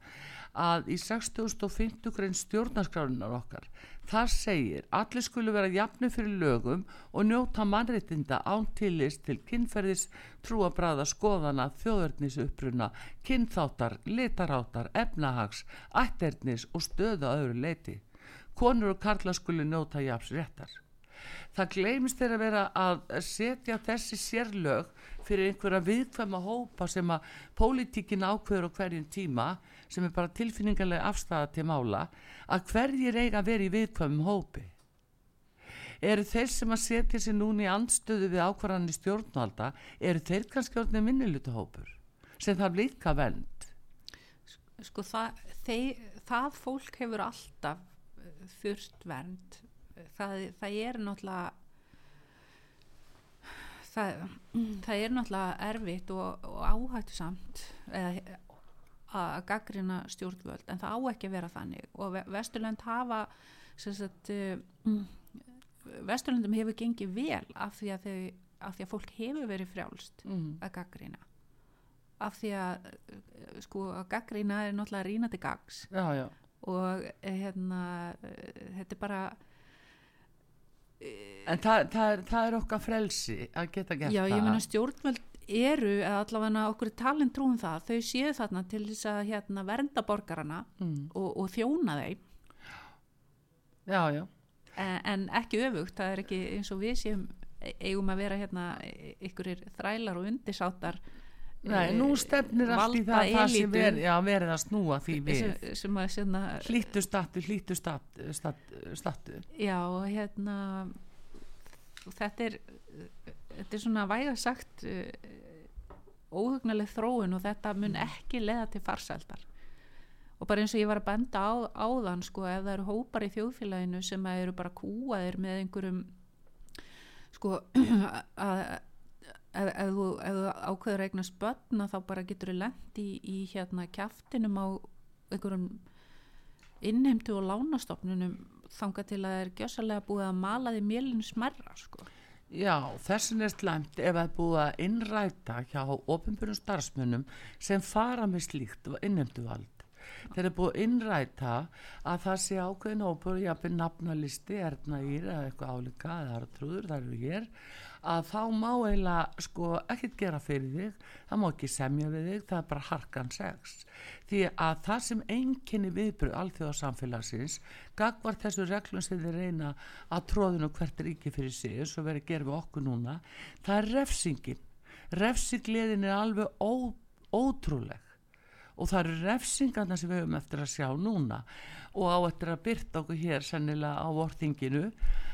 Speaker 2: að í 6050 grein stjórnarskrárinar okkar þar segir allir skulu vera jafni fyrir lögum og njóta mannréttinda án tilist til kynferðis trúabræða skoðana þjóðverðnis uppruna kynþáttar, litaráttar, efnahags ætternis og stöðu að öðru leiti konur og karla skulu njóta jafs réttar það gleymist þeir að vera að setja þessi sérlög fyrir einhverja viðkvæma hópa sem að pólitíkin ákveður á hverjum tíma sem er bara tilfinningarlega afstæða til mála að hverjir eiga að vera í viðkvæmum hópi. Eru þeir sem að setja sér núna í andstöðu við ákvarðanir stjórnvalda eru þeir kannski orðinni minniluta hópur sem þarf líka vend
Speaker 3: sko það, þeir, það fólk hefur alltaf eh, þurft vernd það, það er náttúrulega það, það er náttúrulega erfitt og, og áhættu samt að gaggrina stjórnvöld en það á ekki að vera þannig. Og Ve- Vesturlönd hafa sagt, uh, Vesturlöndum hefur gengið vel af því að, þau, af því að fólk hefur verið frjálst
Speaker 2: mm.
Speaker 3: að gaggrina af því að eh, sko að gaggrina er náttúrulega til gags
Speaker 2: já, já,
Speaker 3: og eh, hérna eh, þetta er bara
Speaker 2: en það, það, er, það er okkar frelsi að geta gert
Speaker 3: já
Speaker 2: það
Speaker 3: ég meina stjórnvöld eru eða allavega okkur er talin trúum það þau séu þarna til þess að hérna, vernda borgarana
Speaker 2: mm.
Speaker 3: og, og þjóna þeim.
Speaker 2: Já, já.
Speaker 3: En, en ekki öfugt það er ekki eins og við séum e- eigum að vera hérna ykkurir þrælar og undisáttar
Speaker 2: Nei,
Speaker 3: eh,
Speaker 2: nú stefnir allt í það, það sem ver, já, verið að snúa því við.
Speaker 3: svona,
Speaker 2: Hlýttu statu, hlýttu statu,
Speaker 3: já, hérna þetta er þetta er svona væga sagt óhugnaleg þróun og þetta mun ekki leða til farsældar. Og bara eins og ég var að benda á, áðan sko, ef það eru hópar í þjóðfélaginu sem eru bara kúaðir með einhverjum sko (clears throat) að ef, ef, þú, ef þú ákveður börn að þá bara getur þú lent í, í hérna kjaftinum á einhverjum innheimtu og lánastofnunum þanga til að það er gjössalega búið að mala því mélinu smerra sko.
Speaker 2: Já, þessin er slæmt ef það er búið að innræta hjá ofinbjörnum starfsmunum sem fara með slíkt innheimtu vald. Þeir eru búið að innræta að það sé ákveðin óbúið, jafnveg nafnalisti, erna ír eða eitthvað álíka eða hartrúður, það eru hér, að þá má eiginlega sko ekkert gera fyrir þig, það má ekki semja við þig, það er bara harkan sex. Því að það sem einkenni viðbröð alþjóðasamfélagsins, gagvar þessu reglum sem þið reyna að tróðinu hvert ríki fyrir sig, eins og verið gerð við okkur núna, það er refsingin. Refsigleðin er alveg ó, ótrúleg og það eru refsingarna sem við höfum eftir að sjá núna. Og á eftir að byrta okkur hér sennilega á vorþinginu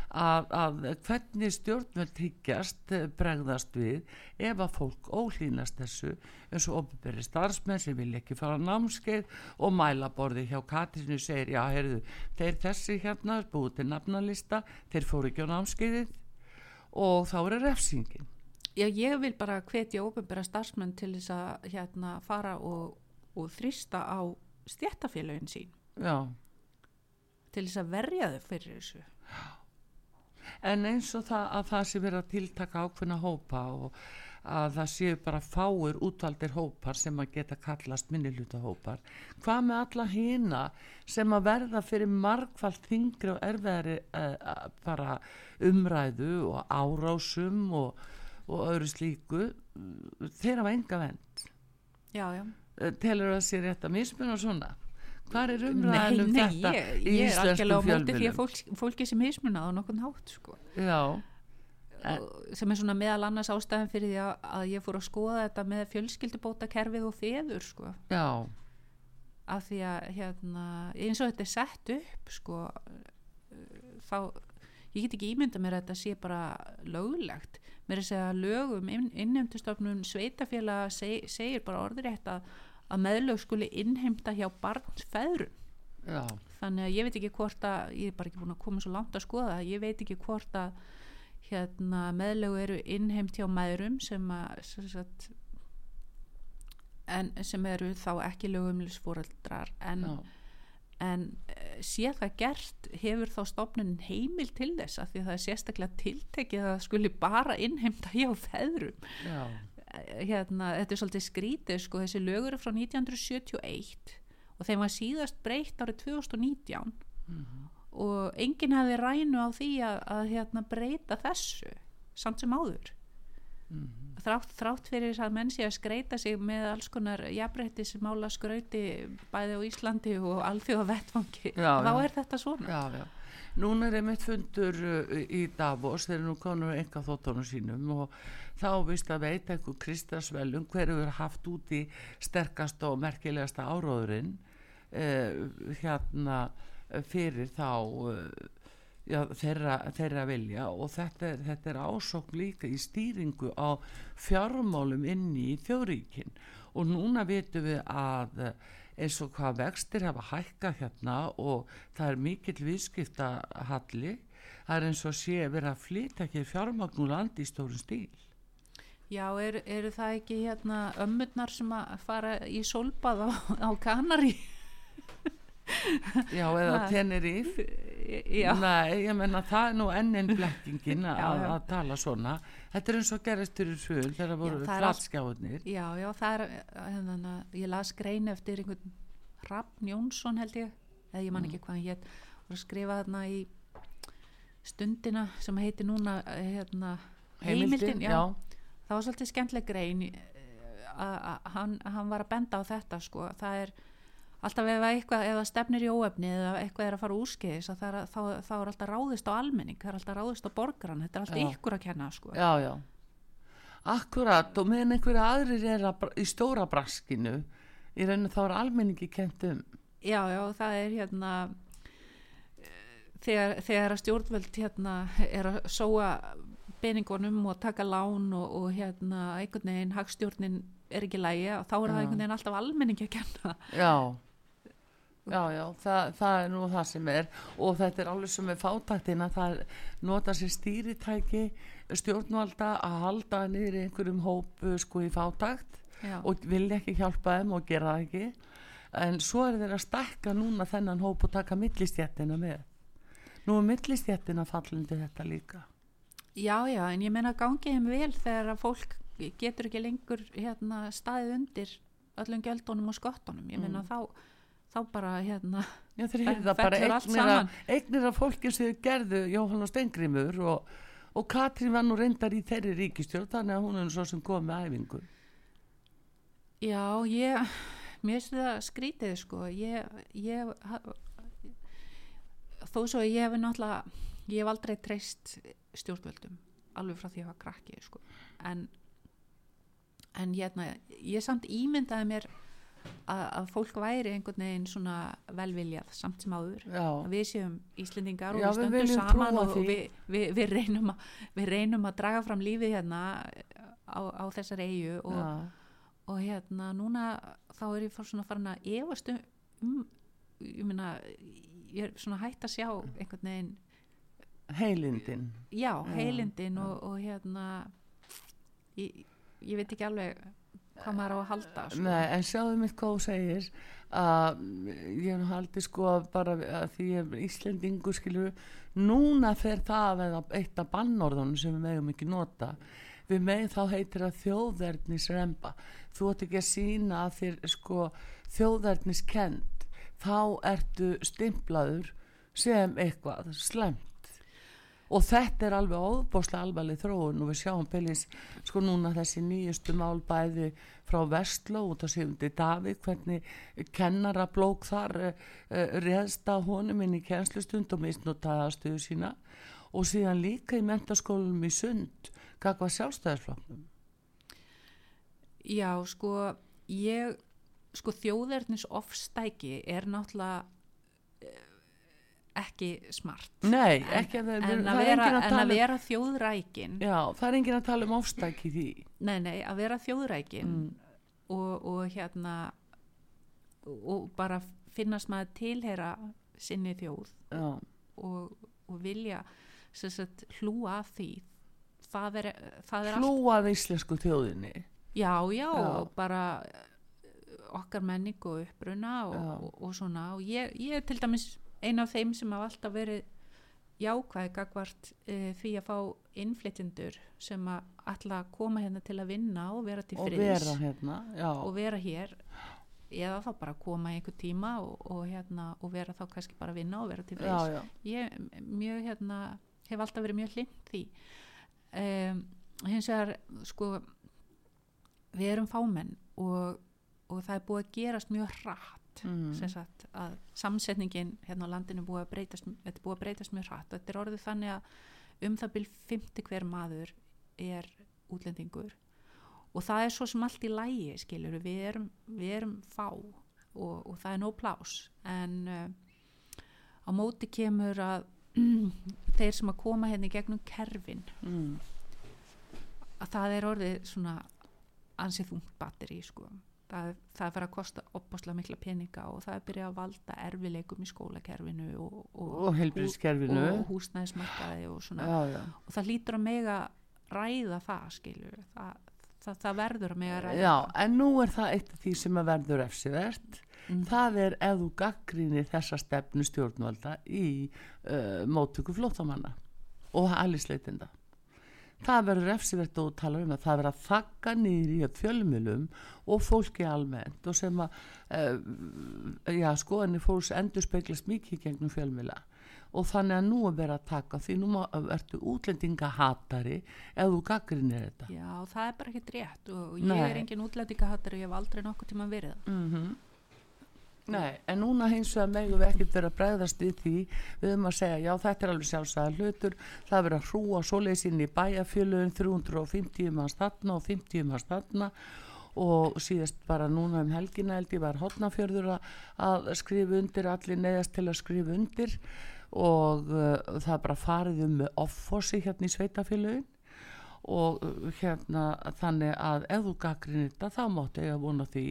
Speaker 2: að, að hvernig stjórnvöld higgjast eh, bregðast við ef að fólk ólínast þessu eins og opinberi starfsmenn sem vil ekki fara námskeið og mælaborði hjá Katrínu segir já, heyrðu, þeir þessi hérna búið til nafnalista, þeir fóru ekki á námskeiðið. Og þá er refsingin.
Speaker 3: Já, ég vil bara hvetja ópenbæra starfsmenn til þess að hérna fara og, og þrýsta á stjættafélagin sín
Speaker 2: já
Speaker 3: til þess að verja þau fyrir þessu.
Speaker 2: en eins og það að það sé verið að tiltaka ákveðna hópa og að það séu bara fáir útvaldir hópar sem að geta kallast minniluta hópar hvað með alla hina sem að verða fyrir margfald þingri og erfiðari uh, bara umræðu og árásum og, og öðru slíku þeir hafa enga vend
Speaker 3: Já, já.
Speaker 2: Telur það sér rétt að mismuna svona hvað er umræðan um þetta
Speaker 3: ég,
Speaker 2: í
Speaker 3: ég er algjörlega á móti því að fólk, fólki sem mismunað á nokkurn hátt, sko. Og sem er svona meðal annars ástæðan fyrir því að, ég fór að skoða þetta með fjölskyldubóta kerfið og feður, sko.
Speaker 2: já,
Speaker 3: Af því að, hérna, eins og þetta er sett upp, sko, þá, ég get ekki ímynda mér að þetta sé bara löglegt. Mér er að segja lögum inn, innheimtustofnun sveitafélag seg, segir bara orðrétt að, að meðlög skuli innheimta hjá barnsfeðrum.
Speaker 2: já.
Speaker 3: Þannig að ég veit ekki hvort að ég er bara ekki búin að koma svo langt að skoða ég veit ekki hvort að hérna, meðlegu eru innheimt hjá mæðurum sem að sem, sagt, en, sem eru þá ekki lögumlisfóreldrar en, en eh, sé það gert hefur þá stofnunin heimil til þess? Að því að það er sérstaklega tiltekið að skuli bara innheimta hjá feðrum.
Speaker 2: Já
Speaker 3: hérna, þetta er svolítið skrítið sko, þessi lögur er frá 1971 og þeim var síðast breytt árið 2019 og enginn hafði rænu á því að, að hérna, breyta þessu samt sem áður. Þrátt, þrátt fyrir að menn sé að skreita sig með alls konar jafnbreytti sem mála skrauti bæði á Íslandi og alþjóða vettfangi þá er þetta svona.
Speaker 2: Já, já. Núna er einmitt fundur uh, í Davos, eru nú konur enga þóttunum sínum og þá vist að veita einhver Kristasvelum hver hefur haft út í sterkast og merkilegasta áróðurinn uh, hérna fyrir þá uh, já, þeirra, þeirra vilja. Og þetta þetta er ásókn líka í stýringu á fjármálum inni í þjóðríkin. Og núna vitum við að eins og hvað vextir hafa hækkað hérna og það er mikill viðskiptahalli það er eins og sé verið að flytja ekki fjármagn úr landi í stórum stíl.
Speaker 3: Já, eru er það ekki hérna ömmurnar sem að fara í sólbað á, á Kanari
Speaker 2: já eða
Speaker 3: Ha. Já,
Speaker 2: nei, ég menna það er nú enn einn blekkingin að,
Speaker 3: Já, já.
Speaker 2: að tala svona. Þetta er eins og gerist fyrir svöld þegar það voru flatskjáðunir
Speaker 3: já, já, það er hérna, ég las grein eftir einhvern Raffn Jónsson held ég eða ég man
Speaker 2: Mm.
Speaker 3: ekki hvað hétt og að skrifa þarna í stundina sem heiti núna hérna, heimildin, já, það var svolítið skemmtileg grein eh, að að hann, hann var að benda á þetta sko, það er alltaf ef eitthvað, ef það stefnir í óefni eða eitthvað er að fara úrskeiðis það er, þá, þá er alltaf ráðist á almenning það er alltaf ráðist á borgaran, þetta er alltaf
Speaker 2: Já.
Speaker 3: ykkur að kenna sko.
Speaker 2: já, já akkurat og meðan einhverja aðrir er að, í stóra braskinu í rauninu þá er almenningi kent um
Speaker 3: já, já, það er hérna eh, þegar, þegar að stjórnvöld hérna er að sóa peningunum og taka lán og, og hérna einhvern veginn hagstjórnin er ekki lægi þá er það
Speaker 2: Já.
Speaker 3: einhvern veginn alltaf almenningi að kenna
Speaker 2: já já, já, það, það er nú það sem er. Og þetta er alveg sem með fátæktina það nota sér stýritæki stjórnvalda að halda niður í einhverjum hópu sko í fátækt
Speaker 3: já,
Speaker 2: og vilja ekki hjálpa þeim og gera það ekki. En svo er þeir að stækka núna þennan hóp og taka millistjættina með. Nú er millistjættina fallindi þetta líka.
Speaker 3: Já, já, en ég meina gangi þeim vel þegar að fólk getur ekki lengur hérna staðið undir öllum gjöldunum og skottunum ég meina þá, þá bara hérna
Speaker 2: Já, þeir heyrða bara eignir að fólki sem gerðu Jóhann og Stengrimur og, og Katrín var nú reyndar í þeirri ríkistjórn þannig að hún er svo sem kom með æfingu.
Speaker 3: Já, ég, mér finnst það skrítið sko, ég, ég, þó svo ég hef náttúrulega, ég hef aldrei treyst stjórnvöldum, alveg frá því að ég var krakki sko, en, en hérna, ég samt ímyndaði mér að, fólk væri einhvern veginn svona velviljað samt sem áður, við séum Íslendingar og
Speaker 2: Já,
Speaker 3: við
Speaker 2: við
Speaker 3: stöndum
Speaker 2: viljum
Speaker 3: saman og við, við, við, reynum að, við reynum að draga fram lífið hérna á, á þessar eigu og,
Speaker 2: já,
Speaker 3: og hérna núna þá er ég fór svona farin að efast um, um ég meina ég er svona hægt að sjá einhvern veginn
Speaker 2: heilindin.
Speaker 3: Já, heilindin
Speaker 2: já.
Speaker 3: og, og hérna ég, ég veit ekki alveg hvað maður á að halda sko.
Speaker 2: Nei, en sjáðu mitt hvað þú segir að ég haldið sko bara því ég er Íslendingu skilur núna fer það að eitt af bannorðunum sem við megum ekki nota. Við megum þá heitir að þjóðverðnis remba þú ætti ekki að sína að þér sko þjóðverðnis kend þá ertu stimplaður sem eitthvað slemt og þetta er alveg óbáslega alvarleg þróun og við sjáum Pelis sko núna þessi nýjustu mál bæði frá Vestló út á sífundi Davíð hvernig kennara blók þar uh, uh, reðst á honum inn í kennslustund og misnotaði aðstöðu sína. Og síðan líka í mentaskólum í sund kakva sjálfstæðisfloknum
Speaker 3: já, sko ég, sko þjóðernis ofstæki er náttúrulega eh, ekki smart.
Speaker 2: Nei,
Speaker 3: en,
Speaker 2: ekki það,
Speaker 3: en,
Speaker 2: það
Speaker 3: að
Speaker 2: er
Speaker 3: vera,
Speaker 2: að
Speaker 3: en að
Speaker 2: um
Speaker 3: vera þjóðrækin
Speaker 2: Já, það er enginn að tala um ofstæki í því.
Speaker 3: Nei, nei, að vera þjóðrækin
Speaker 2: Mm.
Speaker 3: og, og hérna og bara finnast maður tilheyra sinni þjóð og, og vilja sagt, hlúa því. Það er, það er allt
Speaker 2: hlúað íslensku þjóðinni.
Speaker 3: Já, já,
Speaker 2: Já.
Speaker 3: bara okkar menning og uppruna og, og, og svona. Og ég, ég er til dæmis eina af þeim sem hafa alltaf verið jákvæð gagvart e, því að fá innflytjendur sem að að koma hérna til að vinna og vera til
Speaker 2: og
Speaker 3: friðs.
Speaker 2: vera hérna
Speaker 3: og vera hér. Eða þá bara koma í einhver tíma og, og, hérna, og vera þá kannski bara að vinna og vera til
Speaker 2: já,
Speaker 3: ég mjög hérna hef alltaf verið mjög hlind því. Um, hins vegar sko við erum fámenn og, og það er búið að gerast mjög hratt
Speaker 2: Mm.
Speaker 3: sem sagt að samsetningin hérna á landinu búið að breytast þetta búið að breytast mjög hratt. Þetta er orðið þannig að um það byrj 50 hver maður er útlendingur. Og það er svo sem allt í lægi skilur við erum, við erum fá og, og það er nóg plás en uh, á móti kemur að (clears throat) þeir sem að koma hérna í gegnum kerfin
Speaker 2: mm,
Speaker 3: að það er orðið svona ansið þungt batteri sko. Það, það er farið að kosta opbáslega mikla peninga og það er byrjað að valda erfileikum í skólakerfinu og, og,
Speaker 2: og heilbríðskerfinu
Speaker 3: og húsnæðismarkaði og svona.
Speaker 2: Já, já,
Speaker 3: og það lítur að mega ræða það skilur það, það, það verður að mega ræða
Speaker 2: já, en nú er það eitt af því sem að verður efsivert
Speaker 3: Mm.
Speaker 2: það er ef þú gaggrínir þessa stefnu stjórnvalda í uh, móttöku flóttamanna og hælisleitinda það verður efsivert og tala um að það verður að þakka niður í fjölmjölum og fólki almennt og sem að uh, já, skoðinni fólks endur speglast mikið gegnum fjölmjöla og þannig að nú er verið að taka því nú ertu útlendinga hatari ef þú gaggrínir þetta.
Speaker 3: Já, það er bara ekki rétt og ég
Speaker 2: Nei.
Speaker 3: er engin útlendingahattar og ég hef aldrei nokkuð tíma verið
Speaker 2: mm Nei, en núna hins vegar megum við ekkert vera að bregðast við því. Við höfum að segja, já þetta er alveg sjálfsæða hlutur. Það er verið að hrúa svoleiðis inn í bæjarfjöluðin 350 manns þarna og 50 manns þarna. Og síðast bara núna um helgina held ég var hotnafjörður að, að skrifa undir, allir neðast til að skrifa undir. Og uh, það bara farið um með offossi hérna í sveitafjöluðin og uh, hérna þannig að ef þú gaggrinir þetta þá máttu eiga vona því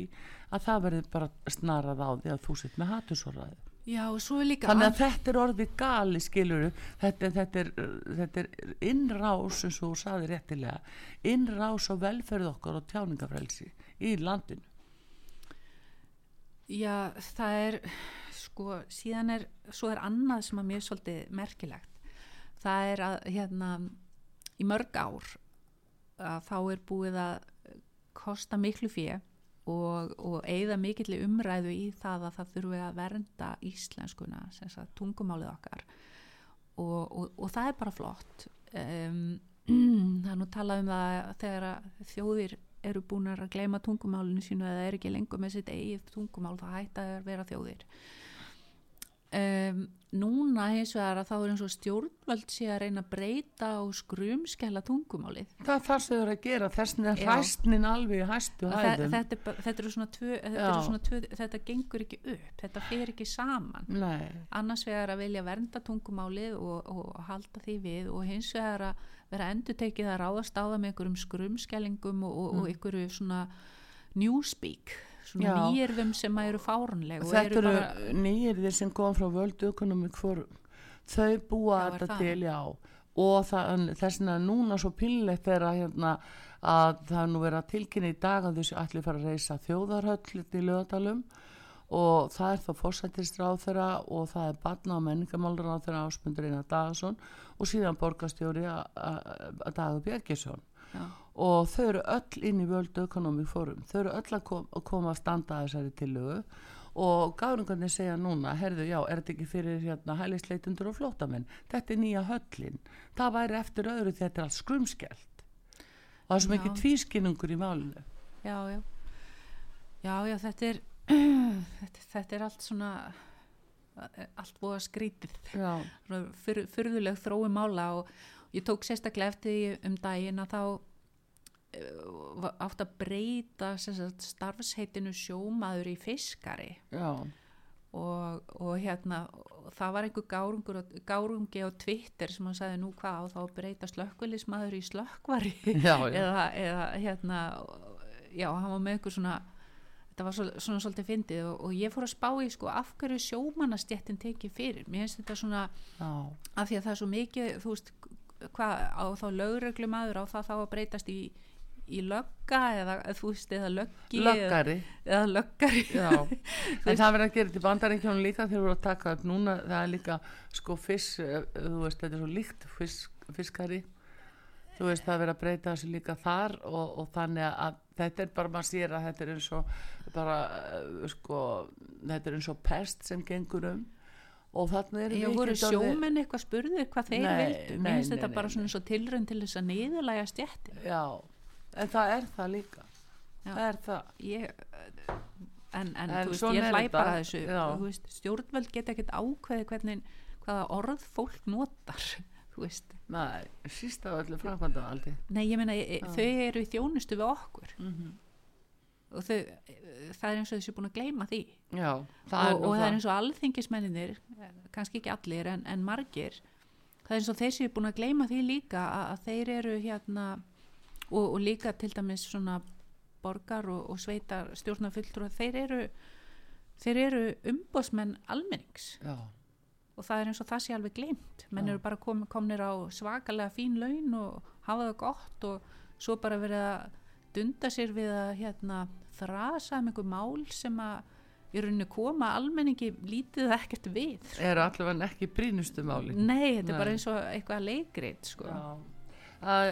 Speaker 2: að það verði bara snarað á því að þú sitt með hatusóraði
Speaker 3: Já, og svo er líka
Speaker 2: þannig að þetta er orðið gali skiluru þetta, þetta, er, þetta er innrás eins og þú saði réttilega innrás á velferð okkar og tjáningafrelsi í landinu.
Speaker 3: Já, það er sko, síðan er svo er annað sem að er svolítið merkilegt. Það er að hérna í mörg ár að þá er búið að kosta miklu fjö og, og eigða mikill umræðu í það að það þurfi að vernda íslenskuna, sagt tungumálið okkar. Og, og, og það er bara flott. Um, (clears throat) það er nú talað um það þegar þjóðir eru búin að gleyma tungumálinu sínu eða er ekki lengur með sitt eigið tungumál það hætta að vera þjóðir um, núna hins vegar að þá er eins og stjórnvöld sé að reyna að breyta og skrumskella tungumálið.
Speaker 2: Það það sem þau eru að gera þessin er
Speaker 3: Já.
Speaker 2: hræstnin alveg í hæstu hæðum.
Speaker 3: þetta, þetta tvö, þetta, tvö, þetta gengur ekki upp þetta fer ekki saman.
Speaker 2: Nei,
Speaker 3: annars vegar að vilja vernda tungumálið og, og halda því við og hins vegar að vera endur tekið að ráðast á það með einhverjum skrumskellingum og, og, og einhverju svona newspeak svona
Speaker 2: Já.
Speaker 3: nýjirðum sem að eru fárunleg og
Speaker 2: þetta eru
Speaker 3: bara,
Speaker 2: nýjirðir sem kom frá World Economic Forum þau búa
Speaker 3: Já,
Speaker 2: þetta
Speaker 3: það?
Speaker 2: til já og þess vegna núna svo pínlegt er að, hérna, að það er nú verið að tilkynna í dag að þessu allir fara að reysa þjóðarhöll í lögadalum og það er þá fórsættistráð þeirra og það er barna og menningamálur á þeirra ásmundur Einar Dagason og síðan borgastjóri að að Dagur Björgesson
Speaker 3: já,
Speaker 2: og þau eru öll inn í World Economic Forum. Þau eru öll að kom, að koma að standa að þessari tillögu. Og gáringarnir segja núna, herðu, já, er þetta ekki fyrir hérna hælisleitundur og flótamenn þetta er nýja höllin. Það væri eftir öðru þetta er allt skrumskjælt og það er svo mikið tvískinnungur í málinu.
Speaker 3: Já, já. Já, já, þetta er (clears throat) þetta, þetta er allt svona allt búið að skrítið fyrðuleg þrói mála og ég tók sérstaklega eftir því um daginn að þá uh, átt að breyta sagt, starfsheitinu sjómaður í fiskari. Og, og hérna og það var einhver gárungi á Twitter sem hann sagði nú hvað á þá að breyta slökkvilismadur í slökkvari. (laughs) Eða, eða hérna já, hann var með einhver svona þetta var svo, svona svolítið fyndið og, og ég fór að spá í sko af hverju sjómannastjettin tekið fyrir? Mér finnst þetta svona
Speaker 2: já.
Speaker 3: af því að það er svo mikið þú veist, hvað á þá lögreglumadur á það þá að breytast í, í lögga eða þú veist, eða löggi
Speaker 2: löggari.
Speaker 3: eða, eða löggari (laughs)
Speaker 2: en það verður að gera til bandaríkjónu líka þegar við erum að taka upp núna það er líka sko fisk eh, þú veist þetta er svo líkt fisk, fiskari. Þú veist það verður að breyta þessu líka þar og, og þannig að þetta er bara maður sér að þetta er eins og bara eh, sko þetta er eins og pest sem gengur um og þannig er
Speaker 3: Já, voru sjómenn eitthvað spurðir hvað þeir
Speaker 2: Nei,
Speaker 3: vildu.
Speaker 2: Nei,
Speaker 3: þetta
Speaker 2: nei,
Speaker 3: bara svona svo tilraun til þess að niðurlæga stjettin
Speaker 2: Já, en það er það líka.
Speaker 3: Já.
Speaker 2: það er það.
Speaker 3: Ég, en, en,
Speaker 2: En
Speaker 3: þú veist, ég hlæ bara þessu. Veist, stjórnvöld geta ekkert ákveði hvernig, hvaða orð fólk notar (laughs) þú veist,
Speaker 2: Nei, síst af öllu framkvæmda aldrei
Speaker 3: nei ég meina e- þau eru í þjónustu við okkur.
Speaker 2: Mhm.
Speaker 3: Og þau, það er eins og þessu búin að gleyma því.
Speaker 2: Já, það
Speaker 3: og, og það er eins og alþingismenninir kannski ekki allir en, en margir það er eins og þeir séu búin að gleyma því líka að, að þeir eru hérna og, og líka til dæmis svona borgar og, og sveitar stjórnafulltrúar þeir eru þeir eru umbóðsmenn almennings.
Speaker 2: Já,
Speaker 3: og það er eins og það sé alveg gleymt. Menn
Speaker 2: Já.
Speaker 3: eru bara kom, komnir á svakalega fín laun og hafa það gott og svo bara verið að dunda sér við að hérna, þrasa um einhver mál sem að í rauninni koma almenningi lítið ekkert við
Speaker 2: eru allavega ekki brínustu máli
Speaker 3: nei, þetta
Speaker 2: Nei.
Speaker 3: er bara eins og eitthvað leikrit sko.
Speaker 2: Já. Að,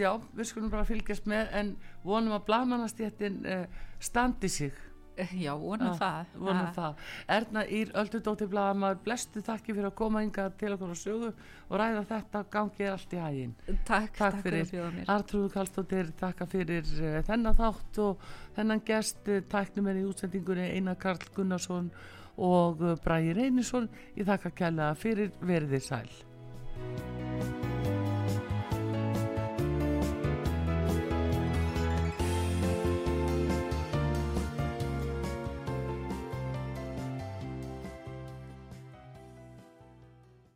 Speaker 2: já, við skulum bara fylgjast með en vonum að blamannastjættin uh, standi sig (laughs)
Speaker 3: Já, vonum það.
Speaker 2: vonum
Speaker 3: Ha.
Speaker 2: það. Erna Ír Öldudóttir Blaðamar, blestu þakki fyrir að koma inga til okkur á sögu og ræða þetta, gangi er allt í hæginn.
Speaker 3: Takk,
Speaker 2: Takk
Speaker 3: takk fyrir.
Speaker 2: Artrúðu Kallstóttir, takka fyrir uh, þennan þátt og þennan gest uh, tæknum er í útsendingunni Einar Karl Gunnarsson og uh, Bræði Reynisson. Ég þakka kærlega fyrir verðið sæl.